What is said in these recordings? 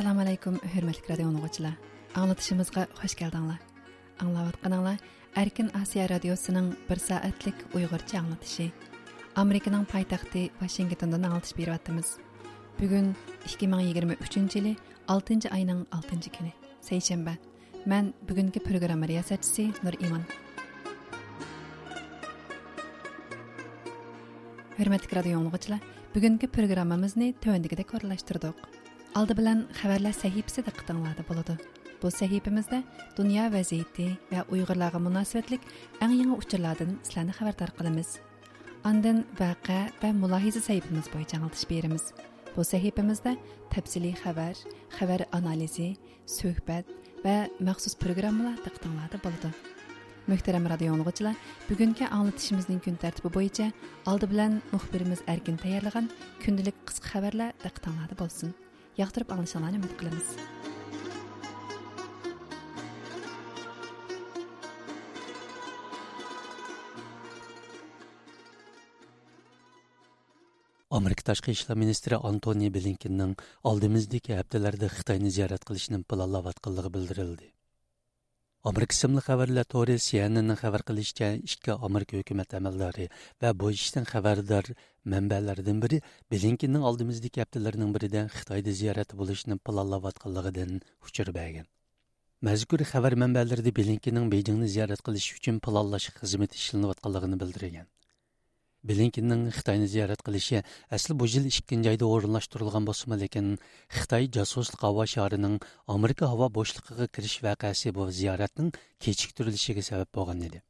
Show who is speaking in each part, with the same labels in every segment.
Speaker 1: assalomu alaykum hurmatli radio tinglovchilar anglatishimizga xush keldinglar. Anglayotganinglar erkin osiyo radiosining bir soatlik uyg'urcha anglatishi. Amerikaning poytaxti vashingtondan anglatish beryapmiz. Bugun 2023 yili 6 oyning 6 kuni seshanba man bugungi programma riyosatchisi nur imon. Hurmatli radio tinglovchilar bugungi programmamizni tövəndikidək orlaşdırdık. Aldı bilan xəbərlər səhifəsi də qıtınlarda buludu. Bu səhifəmizdə dünya vəziyyəti və Uyğurlarga münasibətlik ən yeni uçurlardan sizlərni xəbərdar qılımız. Ondan vaqe və mülahizə səhifəmiz boyunca alış berimiz. Bu səhifəmizdə təfsili xəbər, xəbər analizi, söhbət və məxsus proqramlar diqqətinizdə buludu. Möhtərəm radio dinləyicilər, bugünkü anlatışımızın gün tərtibi boyunca aldı bilan müxbirimiz Erkin tayarlayan gündəlik qısqa xəbərlər diqqətinizdə bolsun. яқтырып аңлашыңларны үміт қылымыз
Speaker 2: Америка ташқы ishlar министрі Антони Блинкеннің алдымыздегі апталарда Қытайны зиярат қылышының планлаватқанлығы білдірілді. Amerika simli xabarlar to'ri cnnn xabar qilishicha ikki amerika hukumat amaldori va bu ishdan xabardor manbalardan biri blinkinning oldimizdagi haftalarning birida xitoyda ziyorati bo'lishni planlayotganligidan uchur bergan mazkur xabar manbalarida blinkinning bejingni ziyorat qilish uchun planlash xizmati ishlanayotganligini bildirgan. Блинкиннің Қытайны зиярат қылышы әсіл бұл жыл ішкенде айды орынлаштырылған болсымы лекен Қытай жасуслық ауа шарының Америка ауа бошлықығы кіріш вәқәсі бұл зияраттың кечіктірілішіге сәбәп болған еді.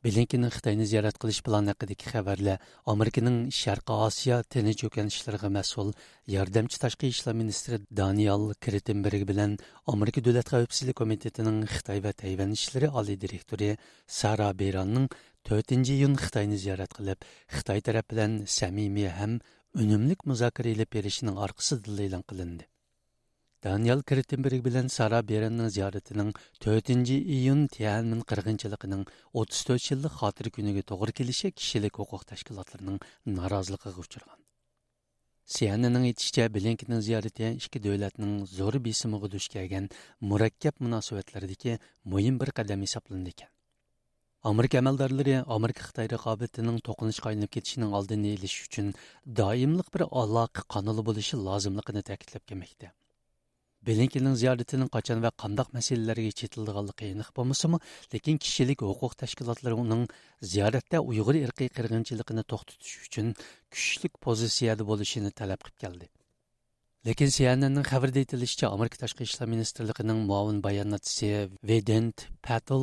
Speaker 2: Блинкиннің Қытайны зиярат қылыш план әқідегі хабарлар Американың Шарқы Асия тені жөкенішілерге мәсул ярдәмчі ташқы ішлі министрі Даниал Критенберг білен Америка Дөләт Қауіпсіздік комитетінің Қытай вә Тайван ішлері али директоры Сара Бейранның 4-нче июнь ziyorat зиярат кылып, Хитаи тараф белән самими һәм үнемлек музакира алып беришнең аркасында элан кылынды. Даниэль sara белән Сара Береннең зияратының 4-нче июнь Тианмин кыргынчылыгының 34 еллык хатыр күнегә тогры килеше кишилек хукук тәшкилатларының наразылыгыга учраган. Сиянның әйтүчә Блинкенның зияраты ике дәүләтнең зур бесимиге душ килгән мураккап мөнәсәбәтләрдәге мөһим бер кадам. Amerika amaldorlari Amerika Xitoy raqobatining to'qinishga aylanib ketishining oldini olish uchun doimliq bir aloqa qanali bo'lishi lozimligini ta'kidlab kelmoqda. Blinkenning ziyoratining qachon va qandoq masalalarga chetildiganligi aniq bo'lmasa lekin kishilik huquq tashkilotlari uning ziyoratda Uyg'ur irqiy qirg'inchiligini to'xtatish uchun kuchli pozitsiyada bo'lishini talab qilib keldi. Lekin CNNning xabarida aytilishicha, Amerika tashqi ishlar ministrligining muavin bayonotchisi Vedant Patel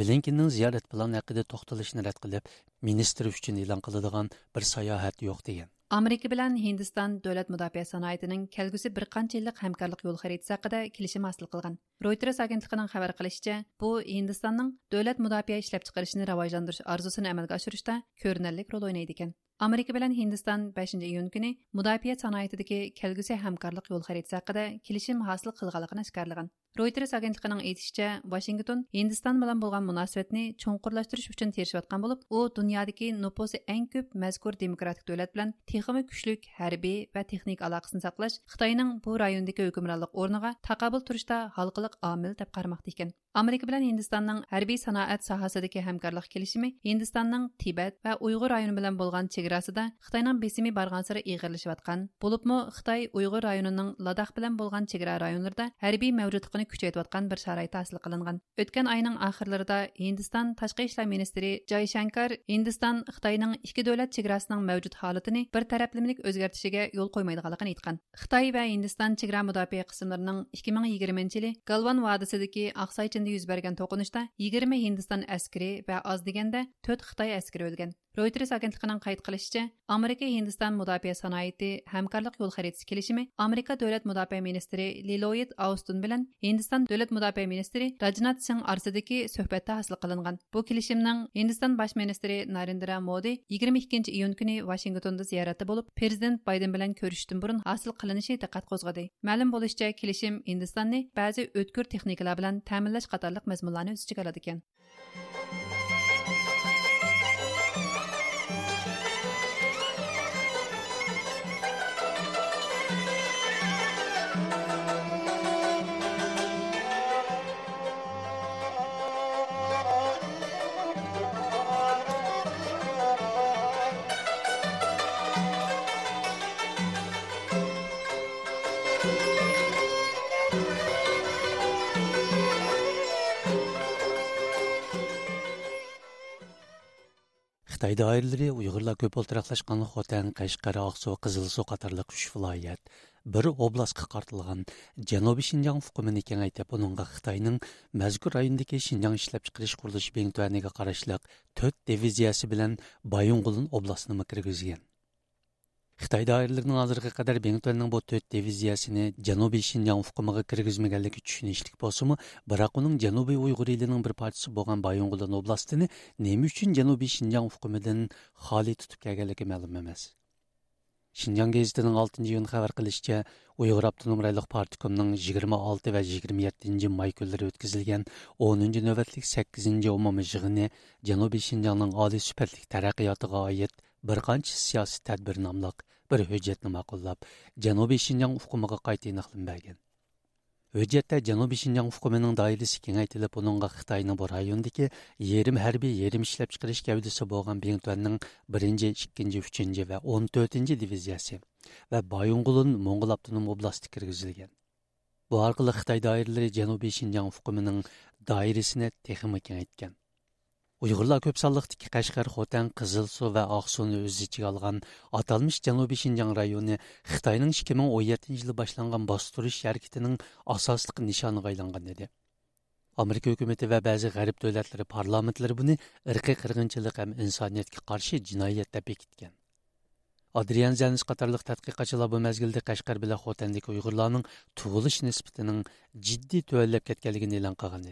Speaker 2: Blinkenning ziyorat plani haqida to'xtalishni rad qilib, ministr uchun e'lon qiladigan bir sayohat yo'q degan.
Speaker 1: Amerika bilan Hindiston davlat mudofaa sanoatining kelgusi bir qancha yillik hamkorlik yo'l xaritasi haqida kelishim hosil qilgan. Reuters agentligining xabar qilishicha, bu Hindistonning davlat mudofaa ishlab chiqarishni rivojlantirish orzusini amalga oshirishda ko'rinarli rol o'ynaydi ekan. Amerika bilan Hindiston 5 iyun kuni mudofaa sanoatidagi kelgusi hamkorlik yo'l xaritasi haqida kelishim hosil qilganligini ishkarlagan. Reuters агентлигинең әйтүчә, Вашингтон Hindistan белән булган мөнәсәбәтне чоңкырлаштырыш үшін тирешеп аткан булып, у дөньядагы нупосы иң көп мәзкур демократик дәүләт белән техимы көчлек хәрби ва техник алакасын саклаш Хитаенның бу райондагы хөкемранлык орныга такабул турышта халыкылык амил дип кармакта икән. Америка белән Hindistonның хәрби санаат сахасындагы Тибет ва Уйгыр районы белән булган чиграсында Хитаенның бесими барган сыры игырлышып аткан. Булыпмы Хитаи Уйгыр районының Ладах белән булган чигра күш كۈچەيتىۋاتقان بىر شارائىت ھاسىل قىلىنغان ئۆتكەن ئاينىڭ ئاخىرلىرىدا ھىندىستان تاشقى ئىشلار مىنىستىرى جاي Шанкар ھىندىستان خىتاينىڭ ئىككى دۆلەت چېگراسىنىڭ مەۋجۇت ھالىتىنى بىر تەرەپلىمىلىك ئۆزگەرتىشىگە يول قويمايدىغانلىقىنى ئېيتقان خىتاي ۋە ھىندىستان چېگرا مۇداپىئە قىسىملىرىنىڭ ئىككى مىڭ يىگىرمىنچى يىلى galvan vodiysidagi oqsaychinda yuz bergan to'qinishda yigirma hindiston askari va oz deganda to'rt xitoy askari Reuters agentligining qayd qilishicha, Amerika Hindiston mudofaa sanoati hamkorlik yo'l xaritasi kelishimi Amerika davlat mudofaa ministri Lloyd Austin bilan Hindiston davlat mudofaa ministri Rajnath Singh orasidagi suhbatda hosil qilingan. Bu kelishimning Hindiston bosh ministri Narendra Modi 22 iyun kuni Washingtonda ziyoratda bo'lib, prezident Bayden bilan ko'rishishdan burun hosil qilinishi diqqat qo'zg'adi. Ma'lum bo'lishicha, kelishim Hindistonni ba'zi o'tkir texnikalar bilan ta'minlash qatorliq mazmunlarni o'z ichiga oladi ekan.
Speaker 2: Қытайда айрылыры ұйғырлар көп ұлтырақлашқан Қотан, Қашқары, Ақсу, Қызылсу қатарлық үш вылайет. Бір облас қықартылған Жәнобі Шинжан фұқымын екен айтып, оныңға Қытайның мәзгүр айындеке Шинжан ішіліп шықырыш құрылыш бен түәнеге қарашылық төт дивизиясы білін Байынғылын обласыны мүкіргізген. Xitoy doiralarining hozirga qadar Bengtuanning bu 4 diviziyasini Janubiy Shinjang hukumiga kirgizmaganligi tushunishlik bo'lsa-mu, biroq uning Janubiy Uyg'ur elining bir parchasi bo'lgan Bayong'ulin oblastini nima uchun Janubiy Shinjang hukumidan xoli tutib kelganligi ma'lum emas. Шинжаң гезитінің 6 iyun xabar qilishicha, Uyg'ur Abdunum Rayliq Partikomining 26 va 27 may kunlari o'tkazilgan 10 navbatlik 8 umumiy yig'ini Janubiy Shinjongning oliy sifatli taraqqiyotiga oid bir qancha siyosiy tadbir nomliq bir hujjatni ma'qullab, Janubiy Shinjong hukumiga qayta aniqlanmagan. Hüccətdə Cənubi Şinjan hukumunun dairəsi kengaytirilib, onunğa Xitayning bu rayondagi yerim hərbi, yerim ishlab chiqarish gavdasi bo'lgan Bengtuanning 1-chi, 2-chi, 3-chi va 14-chi diviziyasi va Bayong'ulun Mo'ng'ul avtonom oblasti kirgizilgan. Bu orqali Xitoy doiralari Janubiy Shinjang hukumining doirasini texnika kengaytgan. Uyghurlar көп санлыктагы Кашкар, Хотан, Кызыл Суу ва Аксуны өз ичиге алган аталмыш Жанубий Шинжаң районы Хитаенның 2017 жылы башланган бастырыш шәркетінің асаслык нишаныга айланган еді. Америка hükümeti ва бәзи ғәріп дәүләтләре парламентлары буны ирқи кыргынчылык һәм инсаниятка каршы җинаят дип. Адриан Зәнис катарлык тадқиқатчылар бу мәзгилдә Кашкар белән Хотандагы уйгырларның туылыш нисбетенең җитди төәлләп кеткәнлеген элән кылган.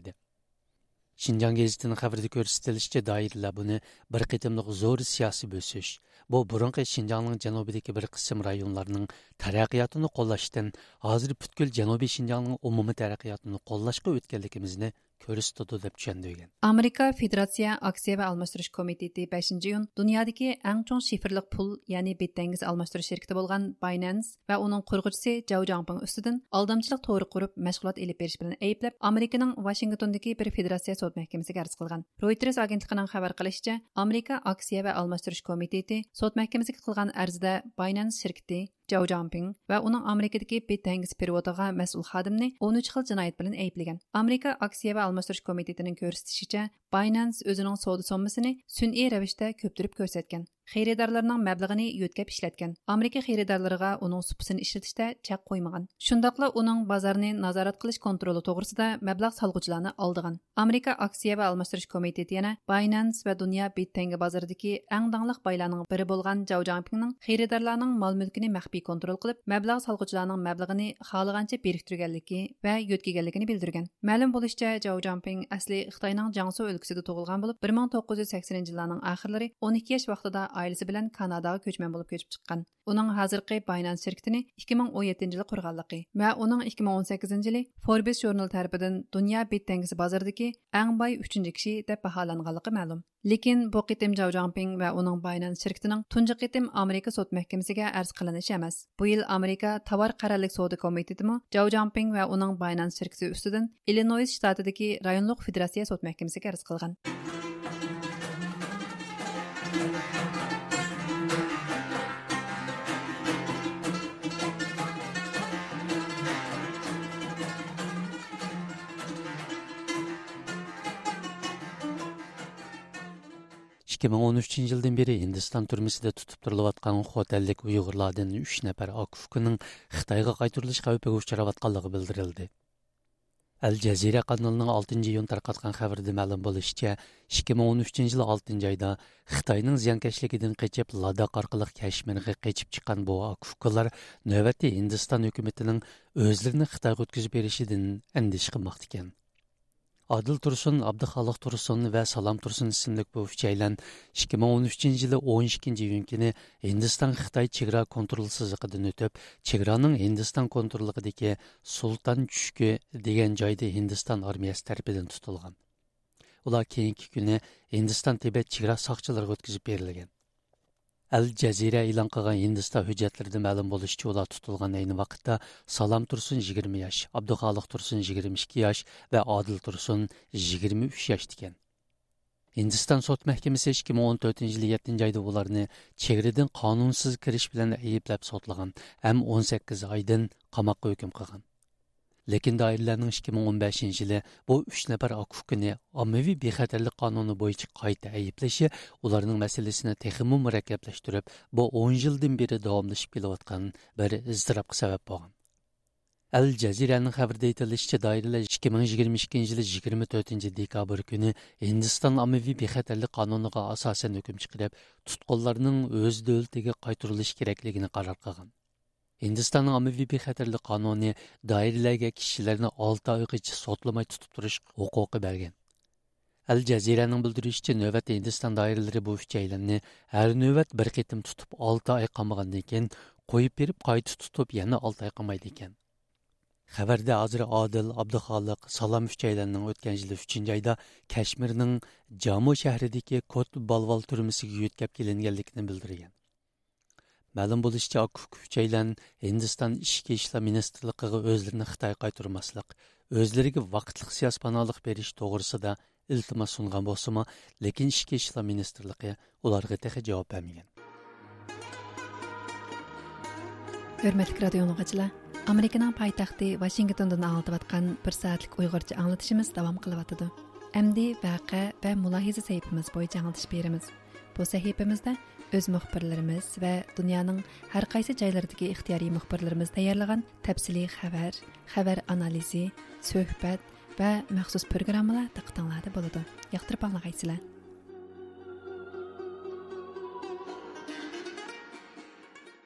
Speaker 2: Шинжан гезитінің хабарда көрсетілішке дайырлы бұны бір қетімдік зор сиясы бөсіш. Бұл бұрынғы Шинжанның жанобидегі бір қысым районларының тәрәқиятыны қолаштын, азыр бүткіл жаноби Шинжанның ұмымы тәрәқиятыны қолашқа өткенлігімізді ko'rsatadi deb tushundigan
Speaker 1: amerika federatsiya aksiya va almashtirish komiteti 5 iyun dunyodagi eng chong shifrliq pul ya'ni betdangiz almashtirish shirkati bo'lgan binance va uning qurg'uvchisi jau ustidan aldamchilik to'g'ri qurib mashg'ulot ilib berish bilan ayblab amerikaning vashingtondagi bir federatsiya sud mahkamasiga arz qilgan reuters agentligining xabar qilishicha amerika aksiya va almashtirish komiteti sud mahkamasiga qilgan arzida binance shirkati Joe Jumping va uning Amerikadagi betangis periodiga mas'ul xodimni 13 xil jinoyat bilan ayblagan. Amerika aksiya va almashtirish komitetining ko'rsatishicha, Binance өзінің сауда соммасыны сүн'i рәвештә көптүрүп көрсәткән. Хейредарларның мәблигын йөткәп эшләткән. Америка хейредарларыга оның супсын эшләтештә чак қоймаған. Шундыйлыкла оның базарны назарат кылыш контролы тогрысында мәблиг салгычларны алдыған. Америка акция ва алмаштырыш комитеты Binance ва дөнья биттәнге базардагы иң даңлык байларның бире булган Zhao Jinpingның хейредарларның мал-мөлкене мәхби контрол кылып, мәблиг салгычларның мәблигын Zhao өлкәсендә туылган булып, 1980 елларның ахырлары 12 яшь вакытында аиласы белән Канадага көчмән булып көчеп чыккан. Уның хәзерге Binance şirketini 2017 елда курганлыгы ва уның 2018 елы Forbes журналы тарафыдан дөнья бит тәңгесе базардагы иң бай 3-нче кеше дип баһаланганлыгы мәгълүм lekin bu qitim jau jangping va uning binance shirkatining tunji qitim amerika sud mahkamasiga arz qilinishi emas. Bu yil amerika tovar qarorlik savdo komitetimi jau jangping va uning binance shirkati ustidan illinois shtatidagi rayonlik federatsiya sud mahkamasiga arz qilgan.
Speaker 2: 2013 жылдан бері turilayotgan түрмесінде тұтып uch nafar ұйғырлардан 3 нәпәр Акуфкінің Қытайға қайтырылыш al jazira білдірілді. Әл Жазира каналының 6 ma'lum тарқатқан хабарда мәлім он 2013 жылы 6 айда Хытайның зиянкәшлигидән qechib Лада аркылы Кашмиргә qechib chiqqan бу акуфкалар navbatda hindiston хөкүмәтенең үзләренә Хытайга үткәзеп беришидән andish qilmoqda. Адыл Тұрсын, Абдықалық Тұрсын вә Салам Тұрсын ісімдік бұл үшчайлан 2013 жылы 12-ні үйінкені Индистан Қытай Чегра контролсызықыдың өтіп, Чеграның Индистан контролығы деке Султан Чүшке деген жайды Индистан армиясы тәрпеден тұтылған. Ола кейінкі күні Индистан тебе Чегра сақчыларға өткізіп берілген. Әл Джазира илан кылган Hindiston hujjatlarida ma'lum bo'lishicha ular tutilgan ayni vaqtda Salom Tursun 20 yosh, Abduxoliq Tursun 22 yosh va Odil Tursun 23 yosh ekan. Hindiston sud mahkamasi 2014 yil 7 oyda ularni chegaradan qonunsiz kirish bilan ayblab sotlagan ham 18 oydan qamoqqa hukm qilgan. lekin doirlarning 2015 yili bu 3 nafar huquqini ommaviy bexatarlik qonuni bo'yicha qayta ayblashi ularning masalasini texmi murakkablashtirib bu 10 yildan beri davomlashib kelayotgan bir iztirobga sabab bo'lgan Әл ikki ming yigirma ikkinchi 2022 yigirma 24 dekabr күні Индистан ommaviy bexatarlik qonuniga asosan hukm chiqarib тұтқолларының o'z дөлтіге қайтырылыш kerakligini qaror qilgan Hindistonning ommaviy bexatarlik qonuni doiralarga kishilarni 6 oygacha sotlamay tutib turish huquqi bergan. Al Jaziraning bildirishicha navbat Hindiston doiralari bu uchaylarni har navbat bir qitim tutib 6 oy qamagandan keyin qo'yib berib qayta tutib yana 6 oy qamaydi ekan. Xabarda hozir Adil, Abduxoliq, Salom uchaylarning o'tgan yil 3 oyda Kashmirning Jammu shahridagi Kot Balval turmasiga yetkab kelinganligini bildirgan. Мәлім болышча Күкчейлән Hindiston ishki ishlar ministrligiga o'zlarini Xitoy qaytarmaslik, o'zlariga vaqtliq siyosiy panolik berish to'g'risida iltimos sungan bo'lsimi lekin ichki ishlar ministrligi ularga tehi javob bermagan.
Speaker 1: hurmatli radio dinləyicilər, Amerikaның paytaxtı Washingtondan anlatıbatqan bir soatlik uyg'urcha anglatishimiz davom qilyotidi Əmdi vaqe va mulohiza səhifimiz bo'yicha anglatish berimiz. Bu sahifamizda өз мұхбірлеріміз вә дүнияның әр қайсы жайлардығы ихтияри мұхбірлеріміз даярлаған тәпсілі хәбәр, хәбәр анализи, сөхбәт вә мәхсус программалар тақтанлады болады. Яқтырып аңлағайсылар.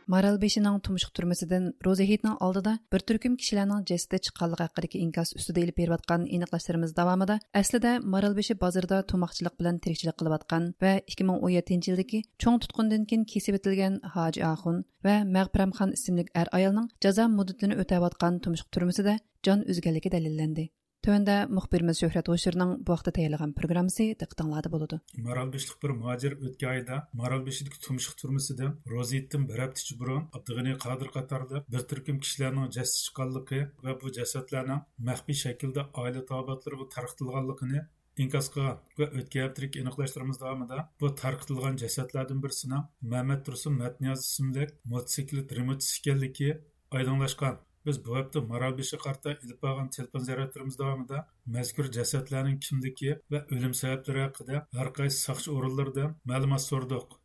Speaker 1: Maralbeshining tumshuq turmasidan Rozahitning oldida bir turkum kishilarning jasadi chiqqanligi haqidagi inkas ustida ilib berayotgan aniqlashlarimiz davomida aslida Maralbeshi bozorida tomoqchilik bilan tirikchilik qilayotgan va 2017 yildagi cho'ng tutqundan keyin kesib etilgan Hoji Axun va Mag'piramxon ismli er ayolning jazo muddatini o'tayotgan tumshuq turmasida jon uzganligi dalillandi. Төвәндә мөхбирimiz Шөһрәт Ошырның bu вакытта тәйярлыгын программасы диктанлады булды.
Speaker 3: Маралбешлек bir muhacir o'tgan oyda Maralbeshidagi tumshuq turmasidan Rozitdan bir hafta burun Abdug'ani Qodir qatorli bir turkum kishilarning jasad chiqqanligi va bu jasadlarning maxfiy shaklda oila tobatlariga tarqatilganligini inkos qilgan va o'tgan haftalik aniqlashtirimiz davomida bu tarqitilgan jasadlardan birisini Muhammad Tursun Matniyaz ismli mototsiklet remotchisi ekanligi oydinlashgan biz bu hafta maralbeshi qarta ilib olgan telefon ziyoratlarimiz davomida mazkur jasadlarning kimligi va o'lim sabablari haqida har qaysi soqchi o'rinlaridan ma'lumot so'rdik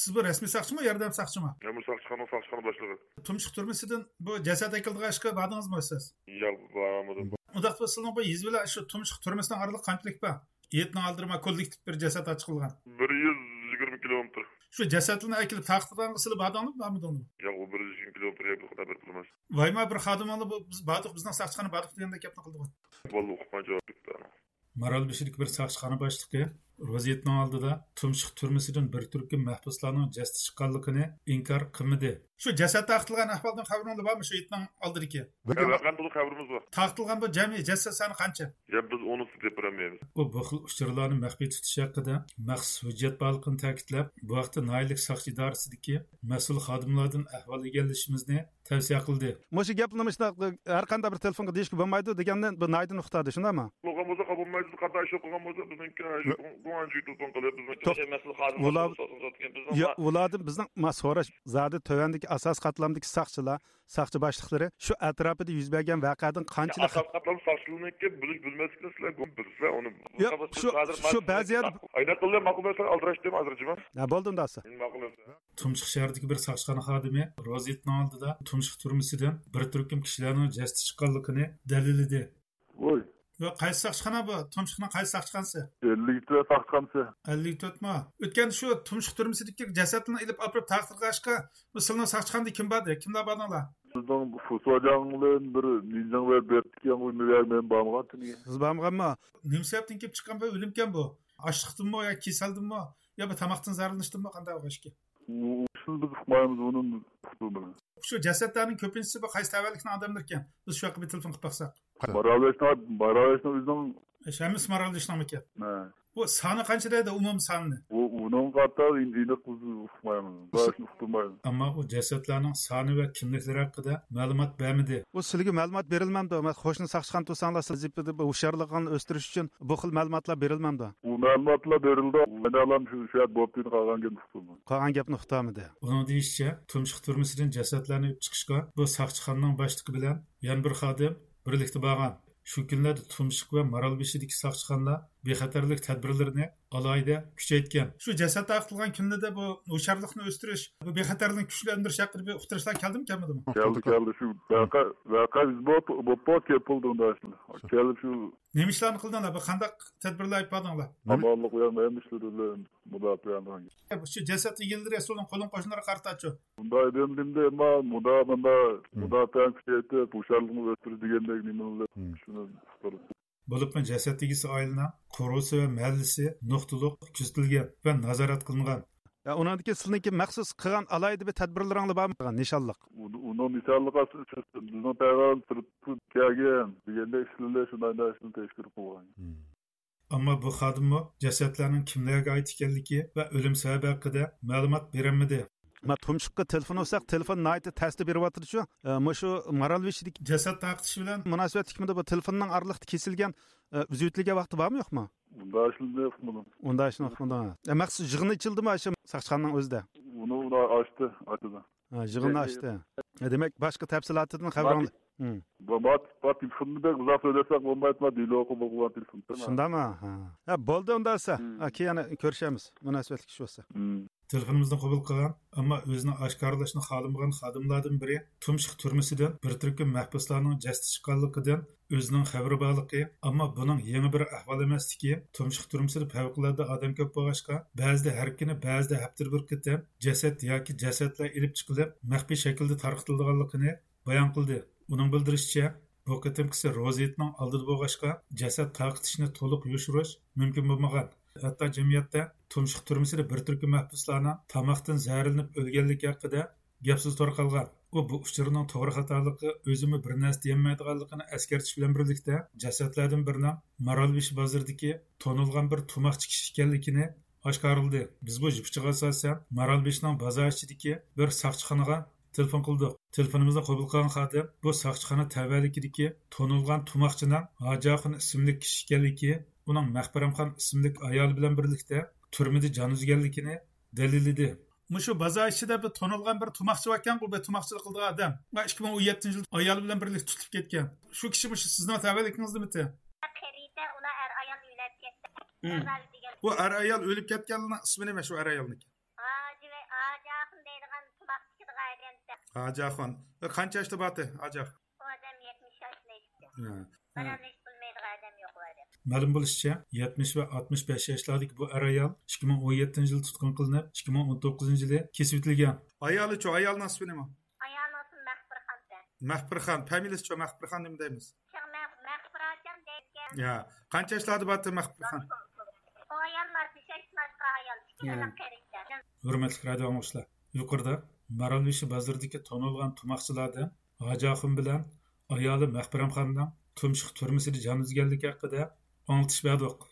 Speaker 3: siz bu rasmiy soqchimi yordam soqchimi
Speaker 4: amir soqchixona soqchixona boshlig'i
Speaker 3: tumshuq turmasidan bu jasad akildigan ishga bordingizmi siz?
Speaker 4: Yo'q bormadim
Speaker 3: undaq sizning bu shu oraliq qanchalik bor kollektiv bir jasad ochilgan
Speaker 4: bir yuz yigirma kilometr
Speaker 3: shu jasadlarni akilib taqtirdan sizlar bordingmi bormidingmi
Speaker 4: yo'q u bir yuz yo'q xudo bir bilmas
Speaker 3: voyma bir xodimlar biz bordik bizning soqchixona bordik deganda gapni qildik
Speaker 4: vallahi uqmay javob berdi
Speaker 3: maralbeshidagi bir soqchixona boshlig'i vaziyatning oldida tumshuq turmasidan bir turkum mahbuslarning jasadi chiqqanligini inkor qilmadi shu jasad taqtilgan ahvoldan xabaringiz bormi shu itning oldidagi?
Speaker 4: Qanday xabarimiz bor.
Speaker 3: Taqtilgan bu jami jasad soni qancha?
Speaker 4: Ya biz uni deb bilmaymiz
Speaker 3: u bu xil uchurlarni maxfiy tutish haqida maxsus hujjat borligini ta'kidlab bu vaqtda noillik soqchi idorasidagi mas'ul xodimlardan ahvol egallashimizni tavsiya qildi.
Speaker 5: Mushu gapni har qanday bir telefonga deyishga bo'lmaydi degandan bu naydi nuqtadi shundaymi?
Speaker 4: Bo'lgan bo'lsa bo'lmaydi qanday ish qilgan bo'lsa bizniki to'pon qilib
Speaker 5: ulardan bizning so'rash zodi tövandagi asos qatlamdagi soqchilar soqchi boshliqlari shu atrofida yuz bergan voqeadan qanchalik
Speaker 4: asos qatlam bilish bilmaslikni sizlar bilsa uni
Speaker 5: shu shu ba'zi yer
Speaker 4: ayna qilib ma'qul bo'lsa aldirash dem hozirchima
Speaker 5: bo'ldi undasi
Speaker 4: ma'qul
Speaker 3: tumshuq shahridagi bir soqchixona xodimi roziyatni oldida tumshuq turmasidan bir turkum kishilarning jasadi chiqqanligini dalilladi Yo, qaysi saqchixona bu? Tumshuqni qaysi saqchixonasi
Speaker 4: ellik to'rt saqchixonasi
Speaker 3: ellik to'rtmi o'tgan shu tumshuq turmisidagi jasadini ilib olib taqdirlashga mislni saqchixonada kim bordi kimlar bordinglar
Speaker 4: sizning fusojonlin bir ninjang va bertgan
Speaker 5: siz
Speaker 3: kelib chiqqan bir o'limkan bu. Ochliqdimi yo я yo bir tomoqdan zararlanishdimi qanday shu jasadlarning ko'pinchisi bu qaysi tavallikni odamlar ekan biz shu yoqqa bir telefon qilib baqsak
Speaker 4: Maraveşna,
Speaker 3: maraldishnami ekan
Speaker 4: ne?
Speaker 3: bu soni qancha deydi umum sonni
Speaker 4: Bu onun qatta indi biz uqmaymiz. Başını uqturmaymiz.
Speaker 3: ammo u jasadlarning soni va kimliklari haqida ma'lumot bermadi
Speaker 5: bu sizga ma'lumot berilmamdi qo'shni saqchixon tursanglar siz hushyorligini o'stirish uchun bu xil ma'lumotlar berilmamdi
Speaker 4: Bu ma'lumotlar berildi. Men alam shu shu bo'pti qolgan
Speaker 5: gapni uqtamidi
Speaker 3: uning deyishicha tumshuq turmisidan jasadlarni chiqishga bu soqchixonaning boshlig'i bilan yana bir xodim birlikda borgan shu kunlarda tumshuq va maralbeshidagi soqchixonlar bexatarlik tadbirlarini alayda kuchaytgan shu jasad taqilgan kimnida bu o'sharlikni o'stirish bu bexatarlikni kuchlantirish haqida bir uqtirishlar keldimi kelmadimi
Speaker 4: keldi keldi shu vaqa vaqa bo'lib keldi unda keldi shu
Speaker 3: nima ishlarni qildinglar bu qandaq tadbirlar qiladinglar
Speaker 4: amonlik ham ishladim
Speaker 3: shu jasad egildiri so'lin qo'lin qo'shnilar qartachu
Speaker 4: bunday demdimda ma muda bunda muda kuchaytib o'sharlikni o'stir degandek nima shuni
Speaker 3: bo'libmi jasad egisi oilani quruvsi va mahallisi nuqtiliq kuzatilgan va nazorat qilingan
Speaker 5: uniki sizniki maxsus qilgan alaydi bir tadbirlaringiz bormi nishonliq
Speaker 4: uni nishonliq bizni payg'am kelgan deganda ishlarni shunday ishni tashkil qilgan
Speaker 3: ammo bu xodimmi jasadlarning kimlarga oid ekanligi va o'lim sababi haqida ma'lumot berilmadi
Speaker 5: ma tumshuqqa telefon olsak telefon nayti tasdi beryapti shu shu moralvishdik
Speaker 3: jasad taqtish bilan
Speaker 5: munosabatlikmidi bu telefonning orliqda kesilgan uzutliga vaqti bormi yo'qmi
Speaker 4: Bunda işini yapmadım.
Speaker 5: unda shuni uqmadi maxsus yig'in ichildimi shu saqchixonning o'zida
Speaker 4: açtı, açtı.
Speaker 5: Ha, yig'inni ochdi demak boshqa tafsilotlardan xabar shundami ha bo'ldi unda bo'lsa Ha, keyin ko'rishamiz munosabatli kishi bo'lsa
Speaker 4: Hmm.
Speaker 3: qabul qilgan ammo o'zini oshkorlashni xohlamagan xodimlardan biri tumshiq turmisidan bir turkum mahbuslarning jasdi chiqqanligidan o'zining xabari borligi ammo buning yangi bir ahvol emasligi tumshiq turmisida favqulodda odam ko'p bo'lg'achqa ba'zida har kuni ba'zida haftada bir qatam jasad yoki jasadlar ilib chiqilib maxfiy shaklda tarqitilganligini bayon qildi uning bildirishicha bu qatimkisi roziyatning oldida bo'lg'achqa jasad taqitishni to'liq yushirish mumkin bo'lmagan hatto jamiyatda tumshuq turmisida bir turkum mahbuslarni tomoqdan zaharlanib o'lganligi haqida gap so'z tarqalgan u bu uchurning to'g'ri xatoligi o'zimi bir narsa deyolmaydiganligini eskartish bilan birlikda jasadlardan birini marolvish bozoridagi to'nilgan bir tumoqchi kishi ekanligini oshkorildi. biz bu jipchiga asosan maralbeshning bozor ichidagi bir soqchixonaga telefon qildik telefonimizni qabul qilgan xodim bu soqchixona tavallikidagi to'nilgan tumoqchining hojaxon ismli kishi ekanligi uning mahbaramxon ismli ayol bilan birlikda түрмеде жан үзгенлигини далилиди мушу база ичиде бир тонилган бир тумакчы экен бул бир тумакчылык кылган адам эки миң он жетинчи жылы аялы менен бирлик тутулуп кеткен шу киши мушу сиздин
Speaker 6: табелигиңиздимити bu er ayol
Speaker 3: o'lib ketganini ismi nima shu er ayolniki hojaxon qancha yoshda boti
Speaker 6: hojah
Speaker 3: ma'lum bo'lishicha yetmish va oltmish besh yoshlardagi bu ar ayol ikki ming o'n yettinchi yil tutqun qilinib ikki ming o'n to'qqizinchi yili kesib o'tilgan ayolichu ayolni ismi nima
Speaker 6: olsun Mehbir Han'da.
Speaker 3: mahbirxon familiyasichu mahbirxon nima deymiz ya qancha yoshlarda boti mahbirxon hurmatli radio anglovchilar yuqorida maralvishi baziridagi to'nilgan tumoqchilardan hojaxon bilan ayoli mahbiramxondan tumshuq turmisida jon haqida anglitish berdik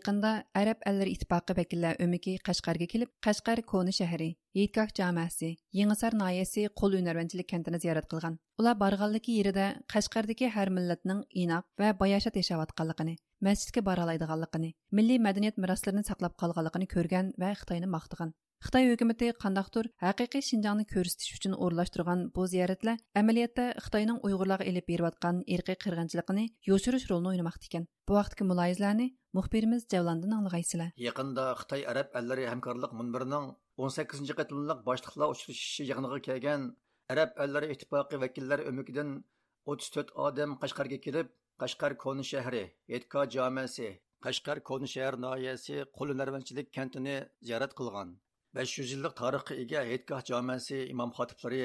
Speaker 1: Yaqında Arab Əlləri İttifaqı vəkillər ömüki Qashqarga kelib, Qashqar Koni şəhəri, Yetkak cəmiəsi, Yenisar nayəsi qol hünərvəndçilik kəndini ziyaret qılğan. Ular barğanlıqı yerində Qashqardakı hər millətinin inaq və bayashat yaşayotganligini, masjidga bora oladiganligini, milliy madaniyat mirosalarini saqlab qolganligini ko'rgan va Xitoyni maqtagan. Xitoy hukumati qandaqdir haqiqiy shinjongni ko'rsatish uchun o'rlashtirgan bu ziyoratlar amaliyotda xitoyning uyg'urlarga ilib berayotgan irqiy qirg'inchiligini yoshirish rolini o'ynamoqda ekan. Bu vaqtdagi mulayizlarni muxbirimiz javlondan anglag'aysizlar
Speaker 7: yaqinda xitoy arab allari hamkorlik munbirining o'n sakkizinchi qatimliq boshliqlar uchrashishi yig'iniga kelgan arab allari ittifoqi vakillari o'mikidan o'ttiz to'rt odam qashqarga kelib qashqar koni shahri yetka jomasi qashqar koni shahar noyasi qo'linarvanchilik kentini ziyorat qilgan. 500 yillik tarixga ega Hetgah jamasi imom xotiblari